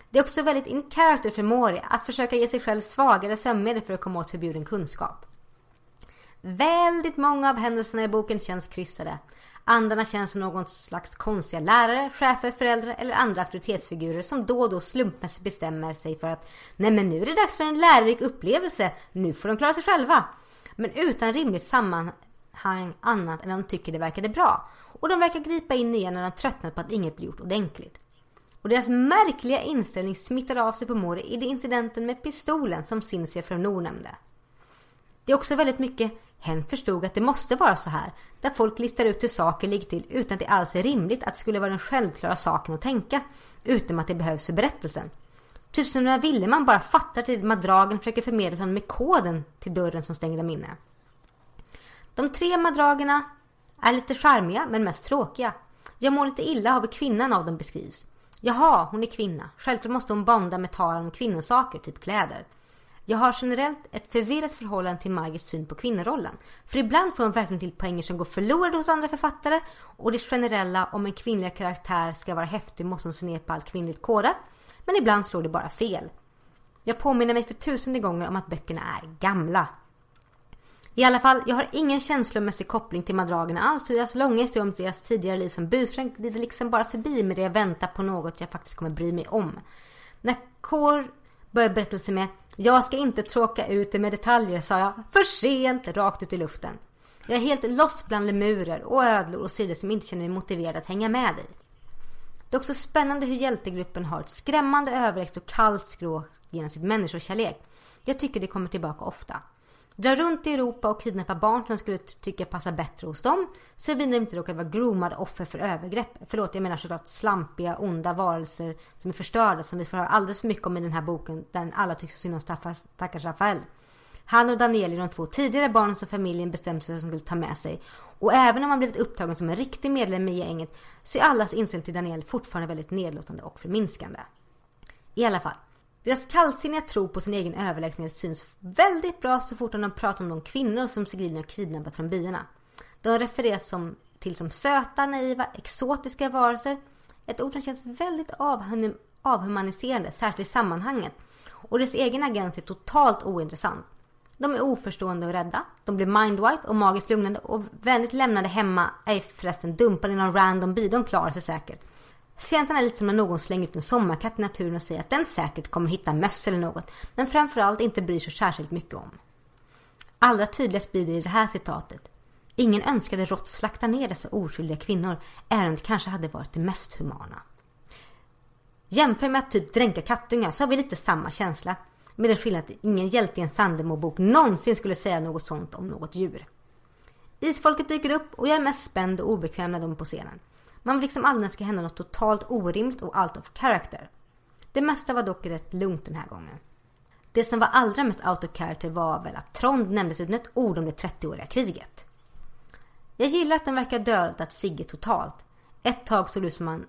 Det är också väldigt in character för Mori att försöka ge sig själv svagare sömnmedel för att komma åt förbjuden kunskap. Väldigt många av händelserna i boken känns kryssade. Andarna känns som någon slags konstiga lärare, chefer, föräldrar eller andra auktoritetsfigurer som då och då slumpmässigt bestämmer sig för att Nej men nu är det dags för en lärorik upplevelse, nu får de klara sig själva. Men utan rimligt sammanhang annat än att de tycker det verkade bra. Och de verkar gripa in igen när de tröttnat på att inget blir gjort ordentligt. Och deras märkliga inställning smittade av sig på Mori i incidenten med pistolen som Cinzia från Nord nämnde. Det är också väldigt mycket Hen förstod att det måste vara så här, där folk listar ut hur saker ligger till utan att det alls är rimligt att det skulle vara den självklara saken att tänka, utan att det behövs för berättelsen. Typ som när Villeman bara fattar till madragen försöker förmedla honom med koden till dörren som stänger dem inne. De tre madragerna är lite charmiga men mest tråkiga. Jag mår lite illa av hur kvinnan av dem beskrivs. Jaha, hon är kvinna. Självklart måste hon bonda med talen om kvinnosaker, typ kläder. Jag har generellt ett förvirrat förhållande till Margits syn på kvinnorollen. För ibland får hon verkligen till poänger som går förlorade hos andra författare och det generella om en kvinnlig karaktär ska vara häftig måste hon se ner på allt kvinnligt kodat. Men ibland slår det bara fel. Jag påminner mig för tusende gånger om att böckerna är gamla. I alla fall, jag har ingen känslomässig koppling till madragerna alls och deras långa historia om deras tidigare liv som busfränk glider liksom bara förbi med det jag väntar på något jag faktiskt kommer bry mig om. När Kår börjar berättelsen med Jag ska inte tråka ut det med detaljer, sa jag. För sent, rakt ut i luften. Jag är helt lost bland lemurer och ödlor och sidor som inte känner mig motiverad att hänga med i. Det är också spännande hur hjältegruppen har ett skrämmande överväxt och kallt skrå genom sitt människokärlek. Jag tycker det kommer tillbaka ofta. Dra runt i Europa och kidnappa barn som de skulle tycka passar bättre hos dem. Såvida de inte råkar vara groomade offer för övergrepp. Förlåt, jag menar såklart slampiga, onda varelser som är förstörda som vi får höra alldeles för mycket om i den här boken där alla tycks ha synd om stackars, stackars Rafael. Han och Daniel är de två tidigare barnen som familjen bestämt sig för att de skulle ta med sig. Och även om han blivit upptagen som en riktig medlem i gänget så är allas inställning till Daniel fortfarande väldigt nedlåtande och förminskande. I alla fall. Deras kallsinniga tro på sin egen överlägsenhet syns väldigt bra så fort de pratar om de kvinnor som Sigrid har kidnappat från byarna. De refereras som, till som söta, naiva, exotiska varelser. Ett ord som känns väldigt avhum avhumaniserande, särskilt i sammanhanget. Och deras egen agens är totalt ointressant. De är oförstående och rädda. De blir mindwipe och magiskt lugnande och vänligt lämnade hemma är förresten dumpade i någon random by. De klarar sig säkert. Scenen är lite som när någon slänger ut en sommarkatt i naturen och säger att den säkert kommer hitta möss eller något. Men framförallt inte bryr sig särskilt mycket om. Allra tydligast blir det i det här citatet. Ingen önskade rått slakta ner dessa oskyldiga kvinnor, även om det kanske hade varit det mest humana. Jämför med att typ dränka kattungar så har vi lite samma känsla. Med den skillnaden att ingen hjälte i en Sandemo-bok någonsin skulle säga något sånt om något djur. Isfolket dyker upp och jag är mest spänd och obekväm när de är på scenen. Man vill liksom aldrig att det ska hända något totalt orimligt och out of character. Det mesta var dock rätt lugnt den här gången. Det som var allra mest out of character var väl att Trond nämndes utan ett ord om det 30-åriga kriget. Jag gillar att den verkar dödat Sigge totalt. Ett tag såg det ut som man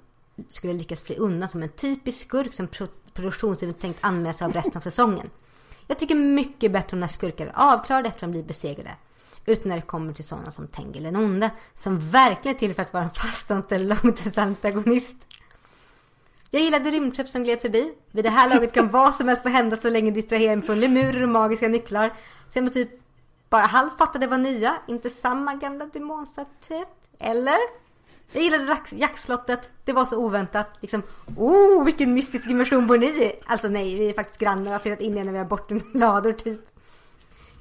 skulle lyckas fly undan som en typisk skurk som pro produktionsteamet tänkt anmäla sig av resten av säsongen. Jag tycker mycket bättre om när skurkar är avklarade efter att de blir besegrade. Utan när det kommer till sådana som Tengil den onde. Som verkligen är till för att vara en fastanställd långtidsantagonist. Jag gillade rymdskepp som gled förbi. Vid det här laget kan (laughs) vad som helst få hända så länge distraherar mig från lemurer och magiska nycklar. Så jag typ bara halvt fattade var nya, inte samma gamla demonstatyet. Eller? Jag gillade jaktslottet, det var så oväntat. Liksom, oh vilken mystisk dimension bor ni i? Alltså nej, vi är faktiskt grannar och har flyttat in när vi har bort lador typ.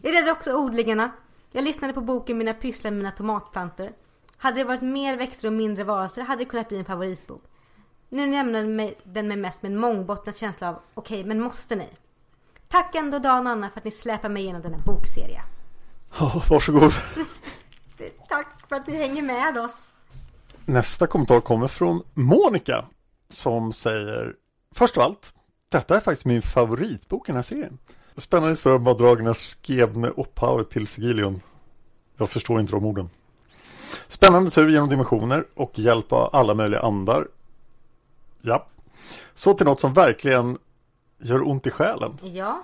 Jag gillade också odlingarna. Jag lyssnade på boken Mina pysslar med mina tomatplantor. Hade det varit mer växter och mindre varelser hade det kunnat bli en favoritbok. Nu nämner den mig mest med en mångbottnad känsla av okej, okay, men måste ni? Tack ändå Dan och Anna för att ni släpar mig igenom denna bokserie. Oh, varsågod. (laughs) Tack för att ni hänger med oss. Nästa kommentar kommer från Monica som säger Först av allt, detta är faktiskt min favoritbok i den här serien. Spännande historia om Dragnars skebne upphavet till Sigilion. Jag förstår inte de orden. Spännande tur genom dimensioner och hjälp av alla möjliga andar. Ja. Så till något som verkligen gör ont i själen. Ja.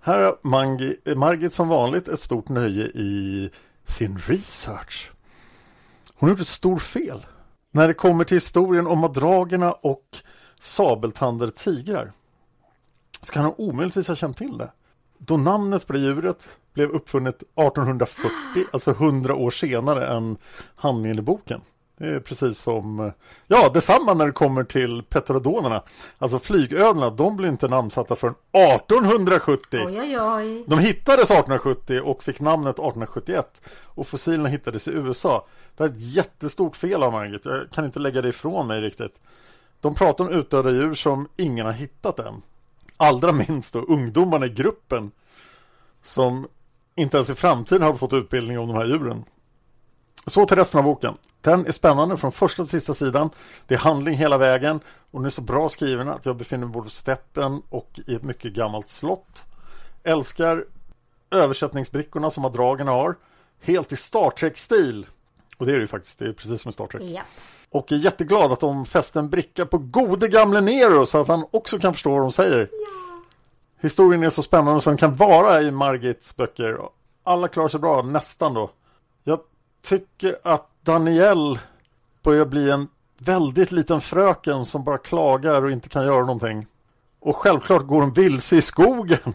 Här har Mangi, Margit som vanligt ett stort nöje i sin research. Hon har gjort ett stort fel. När det kommer till historien om madragerna och sabeltandade tigrar så kan hon omöjligtvis ha känt till det. Då namnet på det djuret blev uppfunnet 1840, alltså 100 år senare än handlingen i boken. Det är precis som, ja detsamma när det kommer till petrodonerna. Alltså flygödlorna, de blir inte namnsatta förrän 1870. Oj, oj, oj. De hittades 1870 och fick namnet 1871. Och fossilerna hittades i USA. Det är ett jättestort fel av Margit. Jag kan inte lägga det ifrån mig riktigt. De pratar om utdöda djur som ingen har hittat än. Allra minst då ungdomarna i gruppen som inte ens i framtiden har fått utbildning om de här djuren. Så till resten av boken. Den är spännande från första till sista sidan. Det är handling hela vägen och den är så bra skriven att jag befinner mig både på steppen och i ett mycket gammalt slott. Älskar översättningsbrickorna som dragen har. Helt i Star Trek-stil. Och det är det ju faktiskt, det är precis som i Star Trek. Ja. Och är jätteglad att de fäste en bricka på gode gamle Nero så att han också kan förstå vad de säger. Ja. Historien är så spännande som den kan vara i Margits böcker. Alla klarar sig bra, nästan då. Jag tycker att Daniel börjar bli en väldigt liten fröken som bara klagar och inte kan göra någonting. Och självklart går hon vilse i skogen.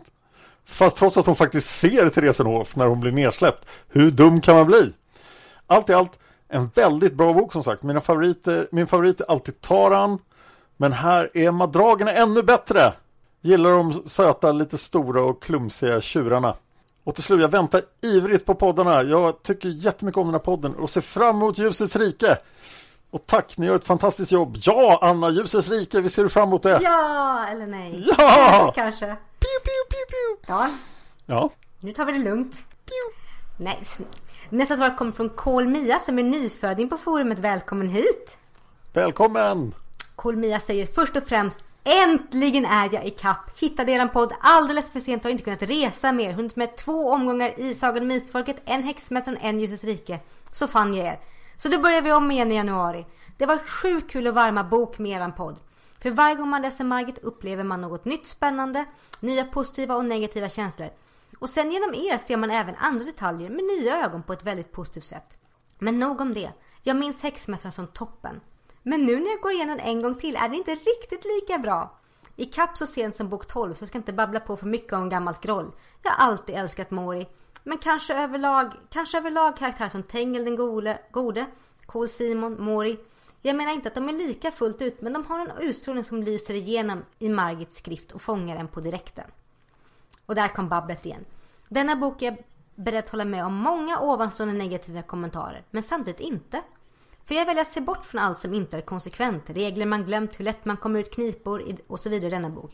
Fast trots att hon faktiskt ser Theresenhof när hon blir nedsläppt. Hur dum kan man bli? Allt i allt en väldigt bra bok som sagt. Mina favoriter, min favorit är alltid Taran. Men här är madragerna ännu bättre. Gillar de söta, lite stora och klumsiga tjurarna. Och till slut, jag väntar ivrigt på poddarna. Jag tycker jättemycket om den här podden och ser fram emot Ljusets rike. Och tack, ni gör ett fantastiskt jobb. Ja, Anna, Ljusets rike, vi ser fram emot det. Ja, eller nej. Ja! Kanske. Piu, piu, piu, piu. Ja, Ja, nu tar vi det lugnt. Nej, sn- Nästa svar kommer från Kol-Mia som är nyföding på forumet. Välkommen hit! välkommen! Kol-Mia säger först och främst Äntligen är jag i kapp. Hittade eran podd alldeles för sent och har inte kunnat resa mer. Hunnit med två omgångar i Sagan om Isfolket, en Häxmästaren, en Ljusets rike. Så fann jag er. Så då börjar vi om igen i januari. Det var sjukt kul att varma bok med eran podd. För varje gång man läser Margit upplever man något nytt spännande, nya positiva och negativa känslor. Och sen genom er ser man även andra detaljer med nya ögon på ett väldigt positivt sätt. Men nog om det. Jag minns Häxmästaren som toppen. Men nu när jag går igenom en gång till är den inte riktigt lika bra. I kapp så sent som bok 12 så jag ska inte babbla på för mycket om gammalt groll. Jag har alltid älskat Mori. Men kanske överlag, kanske överlag karaktärer som Tengel den gode, gode Kol Simon, Mori. Jag menar inte att de är lika fullt ut men de har en utstrålning som lyser igenom i Margits skrift och fångar en på direkten. Och där kom babblet igen. Denna bok är jag beredd att hålla med om många ovanstående negativa kommentarer, men samtidigt inte. För jag väljer att se bort från allt som inte är konsekvent, regler man glömt, hur lätt man kommer ut knipor och så vidare i denna bok.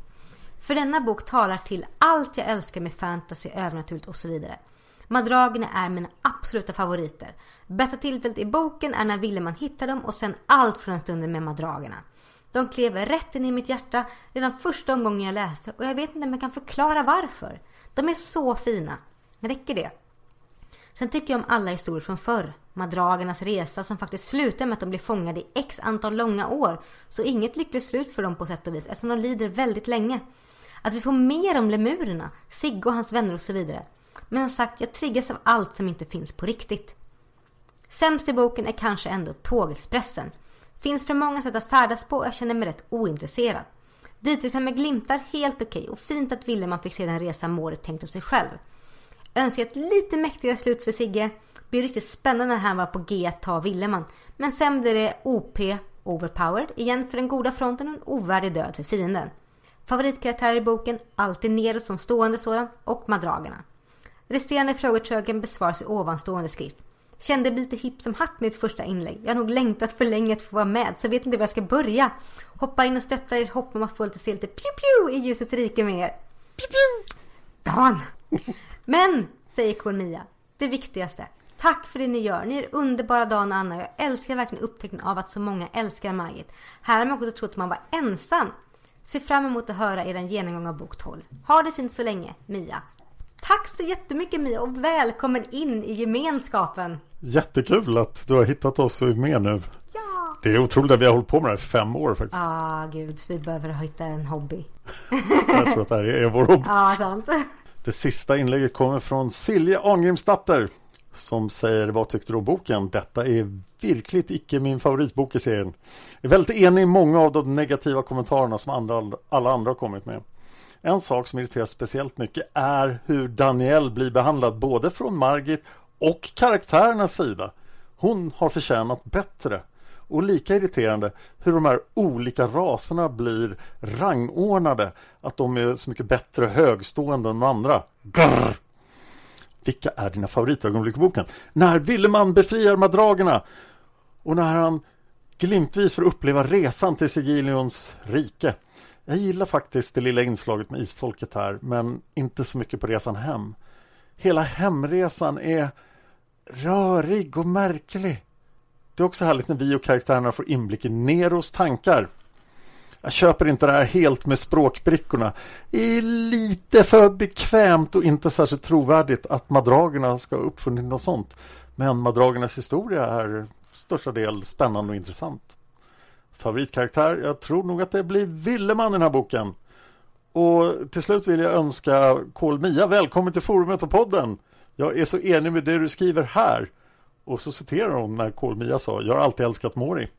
För denna bok talar till allt jag älskar med fantasy, övernaturligt och så vidare. Madragerna är mina absoluta favoriter. Bästa tillfället i boken är när Villeman hittar dem och sen allt från den stunden med madragerna. De klev rätt in i mitt hjärta redan första omgången jag läste och jag vet inte om jag kan förklara varför. De är så fina. Räcker det? Sen tycker jag om alla historier från förr. Madragernas resa som faktiskt slutar med att de blir fångade i x antal långa år. Så inget lyckligt slut för dem på sätt och vis eftersom de lider väldigt länge. Att vi får mer om lemurerna, Sigge och hans vänner och så vidare. Men som sagt, jag triggas av allt som inte finns på riktigt. Sämst i boken är kanske ändå Tågexpressen. Finns för många sätt att färdas på och jag känner mig rätt ointresserad. Ditresan med glimtar helt okej okay, och fint att Willeman fick se den resa målet tänkte sig själv. Önskar ett lite mäktigare slut för Sigge. Blir riktigt spännande när han var på G att ta Willeman. Men sen blir det OP, overpowered, igen för den goda fronten och en ovärdig död för fienden. Favoritkaraktärer i boken, alltid Nero som stående sådan och madragerna. Resterande frågor tror jag kan besvaras i ovanstående skrift. Kände mig lite hipp som hatt med mitt första inlägg. Jag har nog längtat för länge att få vara med så jag vet inte var jag ska börja. Hoppa in och stötta er hopp om att få lite se lite pew pew i ljusets rike med er. Pew pew! Dan! Men, säger Kolmia, det viktigaste. Tack för det ni gör. Ni är underbara Dan och Anna. Jag älskar verkligen upptäckten av att så många älskar Margit. Här har man gått och trott att man var ensam. Ser fram emot att höra er genomgång av bok 12. Ha det fint så länge, Mia. Tack så jättemycket Mia och välkommen in i gemenskapen. Jättekul att du har hittat oss och är med nu. Ja. Det är otroligt att vi har hållit på med det här i fem år faktiskt. Ja, ah, gud. Vi behöver hitta en hobby. (laughs) Jag tror att det här är vår hobby. Ja, sant. Det sista inlägget kommer från Silje Angrimsdatter som säger vad tyckte du om boken? Detta är virkligt icke min favoritbok i serien. Jag är väldigt enig i många av de negativa kommentarerna som andra, alla andra har kommit med. En sak som irriterar speciellt mycket är hur Danielle blir behandlad både från Margit och karaktärernas sida. Hon har förtjänat bättre. Och lika irriterande hur de här olika raserna blir rangordnade. Att de är så mycket bättre högstående än de andra. Grr! Vilka är dina favoritögonblick i boken? När Villeman befriar madragerna och när han glimtvis får uppleva resan till Sigilions rike. Jag gillar faktiskt det lilla inslaget med isfolket här men inte så mycket på resan hem. Hela hemresan är rörig och märklig. Det är också härligt när vi och karaktärerna får inblick i Neros tankar. Jag köper inte det här helt med språkbrickorna. Det är lite för bekvämt och inte särskilt trovärdigt att madragerna ska ha uppfunnit något sånt. Men madragernas historia är största del spännande och intressant. Favoritkaraktär? Jag tror nog att det blir Villeman i den här boken. Och till slut vill jag önska Kol Mia välkommen till forumet och podden. Jag är så enig med det du skriver här. Och så citerar hon när Kol Mia sa Jag har alltid älskat Mori.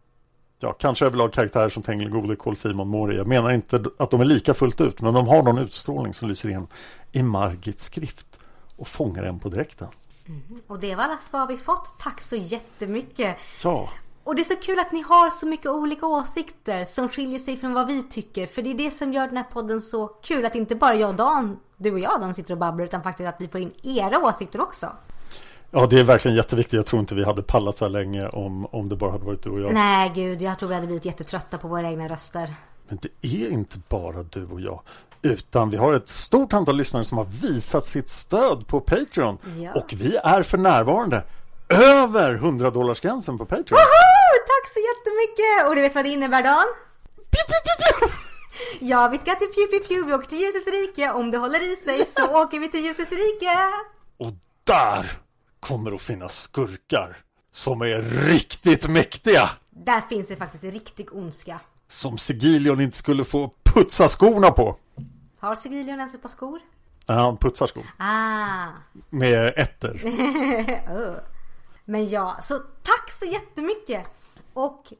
Ja, kanske överlag karaktärer som Tengil Gode, Kol Simon, Mori. Jag menar inte att de är lika fullt ut, men de har någon utstrålning som lyser igenom i Margits skrift och fångar en på direkten. Mm. Och det var alla svar vi fått. Tack så jättemycket. Ja. Och det är så kul att ni har så mycket olika åsikter som skiljer sig från vad vi tycker. För det är det som gör den här podden så kul. Att inte bara jag och Dan, du och jag, de sitter och babblar. Utan faktiskt att vi får in era åsikter också. Ja, det är verkligen jätteviktigt. Jag tror inte vi hade pallat så här länge om, om det bara hade varit du och jag. Nej, gud. Jag tror vi hade blivit jättetrötta på våra egna röster. Men det är inte bara du och jag. Utan vi har ett stort antal lyssnare som har visat sitt stöd på Patreon. Ja. Och vi är för närvarande över 100 dollarsgränsen på Patreon. Woho! Tack så jättemycket! Och du vet vad det innebär Dan? Pew, pew, pew, ja, vi ska till Pew Pew Pew. Vi åker till ljusets rike. Om det håller i sig så åker vi till ljusets rike. Och där kommer att finnas skurkar som är riktigt mäktiga. Där finns det faktiskt riktig ondska. Som Sigilion inte skulle få putsa skorna på. Har Sigilion ens ett par skor? Ja, han putsar skor. Ah. Med ätter. (laughs) oh. Men ja, så tack så jättemycket! Och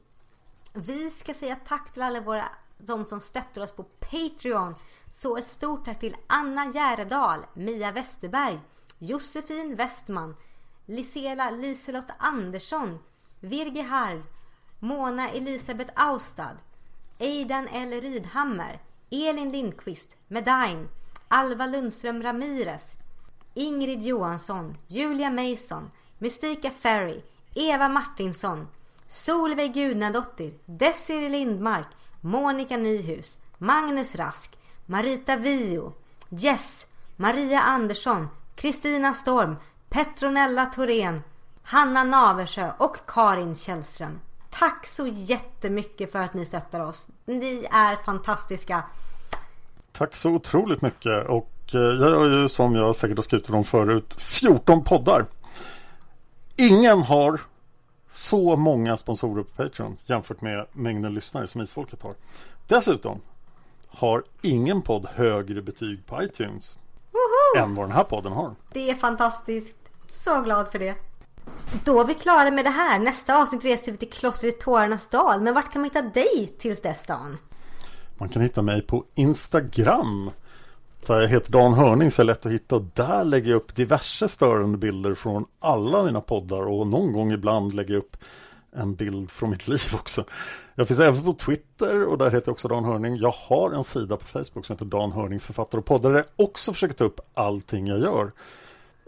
vi ska säga tack till alla våra, de som stöttar oss på Patreon. Så ett stort tack till Anna Järedal, Mia Westerberg, Josefin Westman, Lisela Liselott Andersson, Virgi Harv, Mona Elisabeth Austad, Eidan L Rydhammer, Elin Lindqvist, Medain, Alva Lundström Ramirez, Ingrid Johansson, Julia Mason, Mystika Ferry, Eva Martinsson, Solveig Gudnadottir, Desiree Lindmark, Monica Nyhus, Magnus Rask, Marita Vio, Jess, Maria Andersson, Kristina Storm, Petronella Thorén, Hanna Naversjö och Karin Källström. Tack så jättemycket för att ni stöttar oss. Ni är fantastiska. Tack så otroligt mycket och eh, jag gör ju som jag säkert har skrivit om förut 14 poddar. Ingen har så många sponsorer på Patreon jämfört med mängden lyssnare som Isfolket har. Dessutom har ingen podd högre betyg på iTunes Woho! än vad den här podden har. Det är fantastiskt. Så glad för det. Då är vi klara med det här. Nästa avsnitt reser vi till klostret i Tårarnas dal. Men vart kan man hitta dig tills dess Dan? Man kan hitta mig på Instagram. Där jag heter Dan Hörning så är det lätt att hitta och där lägger jag upp diverse störande bilder från alla mina poddar och någon gång ibland lägger jag upp en bild från mitt (laughs) liv också. Jag finns även på Twitter och där heter jag också Dan Hörning. Jag har en sida på Facebook som heter Dan Hörning författare och poddare. Också försöker ta upp allting jag gör.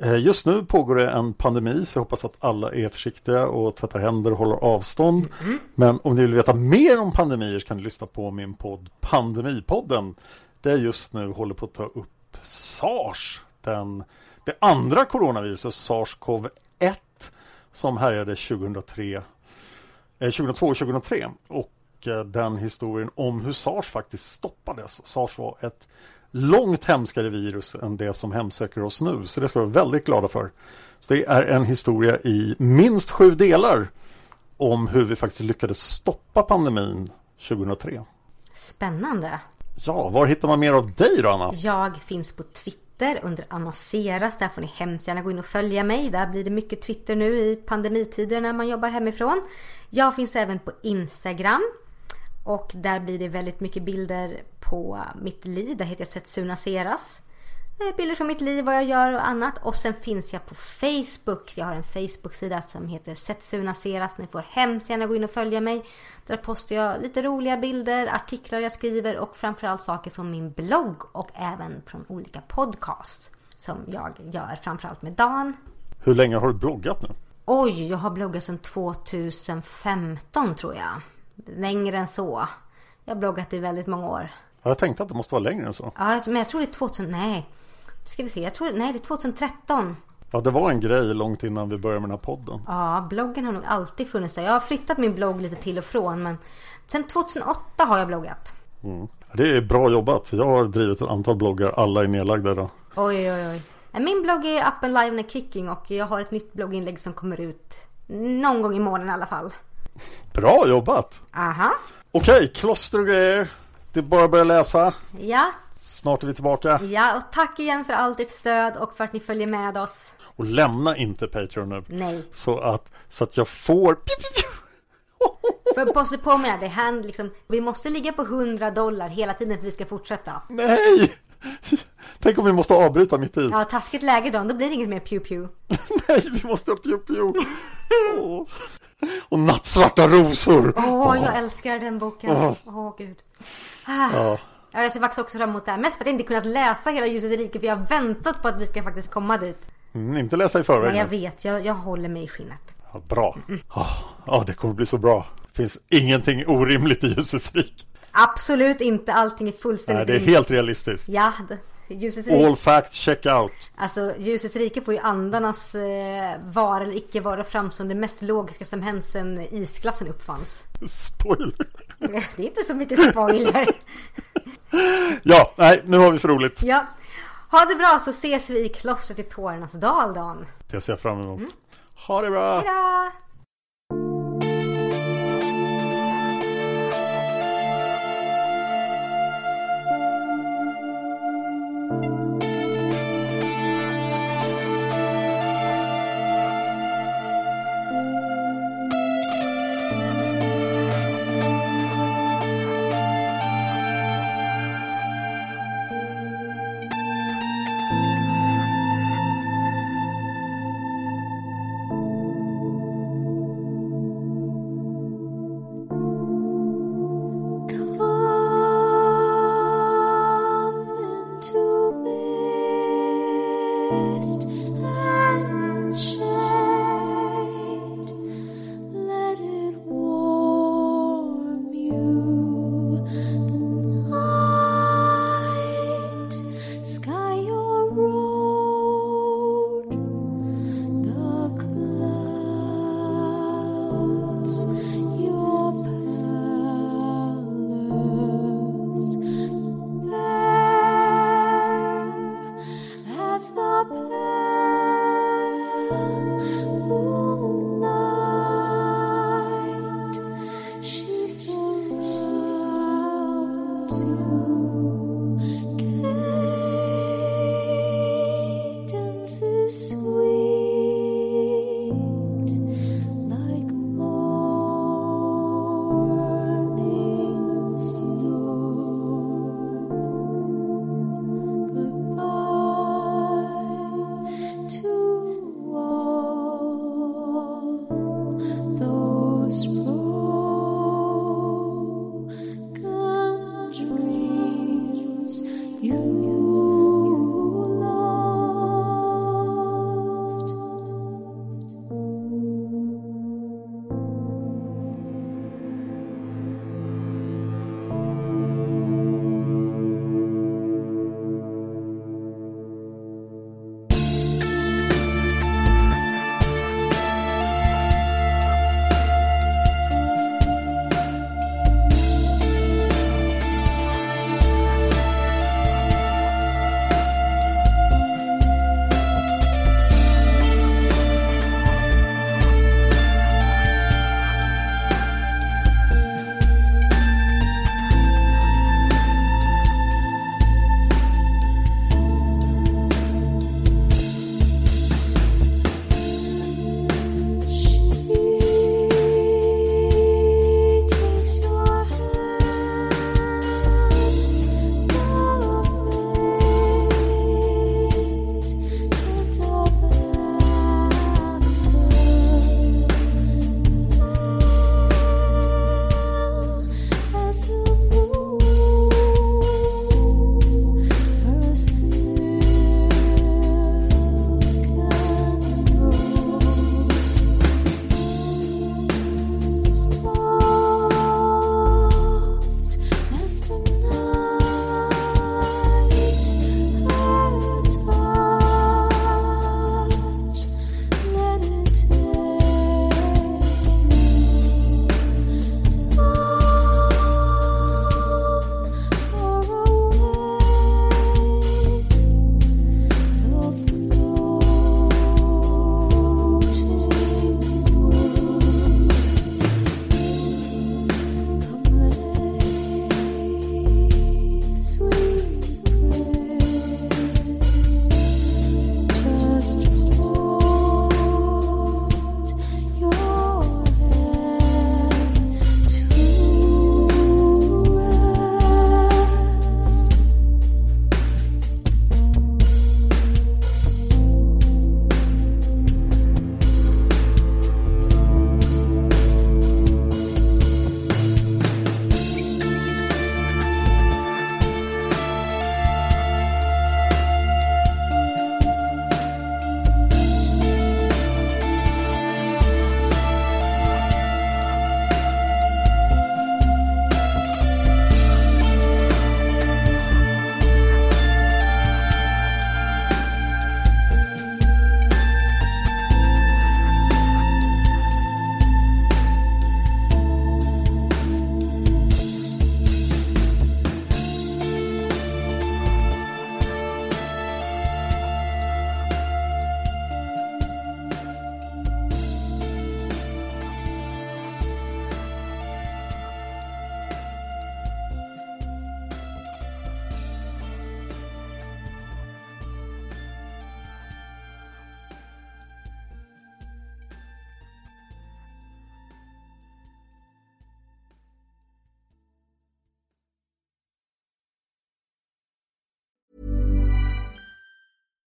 Eh, Just nu pågår det en pandemi så jag hoppas att alla är försiktiga och tvättar händer och håller avstånd. Men om ni vill veta mer om pandemier så kan ni lyssna på min podd Pandemipodden. Där just nu håller på att ta upp SARS. Den, det andra coronaviruset SARS-CoV-1 som härjade 2003, eh, 2002 och 2003. Och eh, den historien om hur SARS faktiskt stoppades. SARS var ett långt hemskare virus än det som hemsöker oss nu. Så det ska vi vara väldigt glada för. Så det är en historia i minst sju delar om hur vi faktiskt lyckades stoppa pandemin 2003. Spännande. Ja, var hittar man mer av dig då Anna? Jag finns på Twitter under Anna Seras. Där får ni hemskt gärna gå in och följa mig. Där blir det mycket Twitter nu i pandemitider när man jobbar hemifrån. Jag finns även på Instagram. Och där blir det väldigt mycket bilder på mitt liv. Där heter jag Setsuna Seras. Eh, Bilder från mitt liv, vad jag gör och annat. Och sen finns jag på Facebook. Jag har en Facebook-sida som heter Setsuna Seras. Ni får hemskt gärna gå in och följa mig. Där postar jag lite roliga bilder, artiklar jag skriver och framförallt saker från min blogg och även från olika podcasts. Som jag gör framförallt med Dan. Hur länge har du bloggat nu? Oj, jag har bloggat sedan 2015 tror jag. Längre än så. Jag har bloggat i väldigt många år. Ja, Jag tänkte att det måste vara längre än så. Ja, men jag tror det är 2000, nej. Ska vi se, jag tror, nej det är 2013. Ja, det var en grej långt innan vi började med den här podden. Ja, bloggen har nog alltid funnits där. Jag har flyttat min blogg lite till och från men sen 2008 har jag bloggat. Mm. Det är bra jobbat. Jag har drivit ett antal bloggar. Alla är nedlagda idag. Oj, oj, oj. Min blogg är up and live and kicking och jag har ett nytt blogginlägg som kommer ut någon gång i månaden i alla fall. Bra jobbat! Aha. Okej, kloster och grejer. Det är bara att börja läsa. Ja, Snart är vi tillbaka. ja och tack igen för allt ert stöd och för att ni följer med oss. Och lämna inte Patreon nu. Nej. Så att, så att jag får... (laughs) För måste påminna, det här liksom, vi måste ligga på 100 dollar hela tiden för att vi ska fortsätta. Nej! Tänk om vi måste avbryta mitt i. Ja, taskigt läge då, då blir det inget mer pew pew. (laughs) Nej, vi måste ha Pew Pew. Åh. Och nattsvarta rosor. Åh, jag älskar den boken. Åh, Åh. gud. Ah. Ja. Ja, jag ser faktiskt också fram emot det här. Mest för att jag inte kunnat läsa hela Ljusets rike för jag har väntat på att vi ska faktiskt komma dit. Mm, inte läsa i förväg. Men jag vet, jag, jag håller mig i skinnet. Ja, bra. Ja, ja, det kommer bli så bra. Det finns ingenting orimligt i ljusets rik. Absolut inte, allting är Nej, fullständigt det är helt realistiskt. Ja, det- Ljusets rike. All facts check out. Alltså ljusets rike får ju andarnas eh, vara eller icke vara fram som det mest logiska som hänt sen isglassen uppfanns. Spoiler. (laughs) Det är inte så mycket spoiler. (laughs) Ja, nej, nu har vi för roligt. ja. Ha det bra så ses vi i klostret i Tårarnas dal Dan. Det ser jag fram emot. Ha det bra. Hejdå!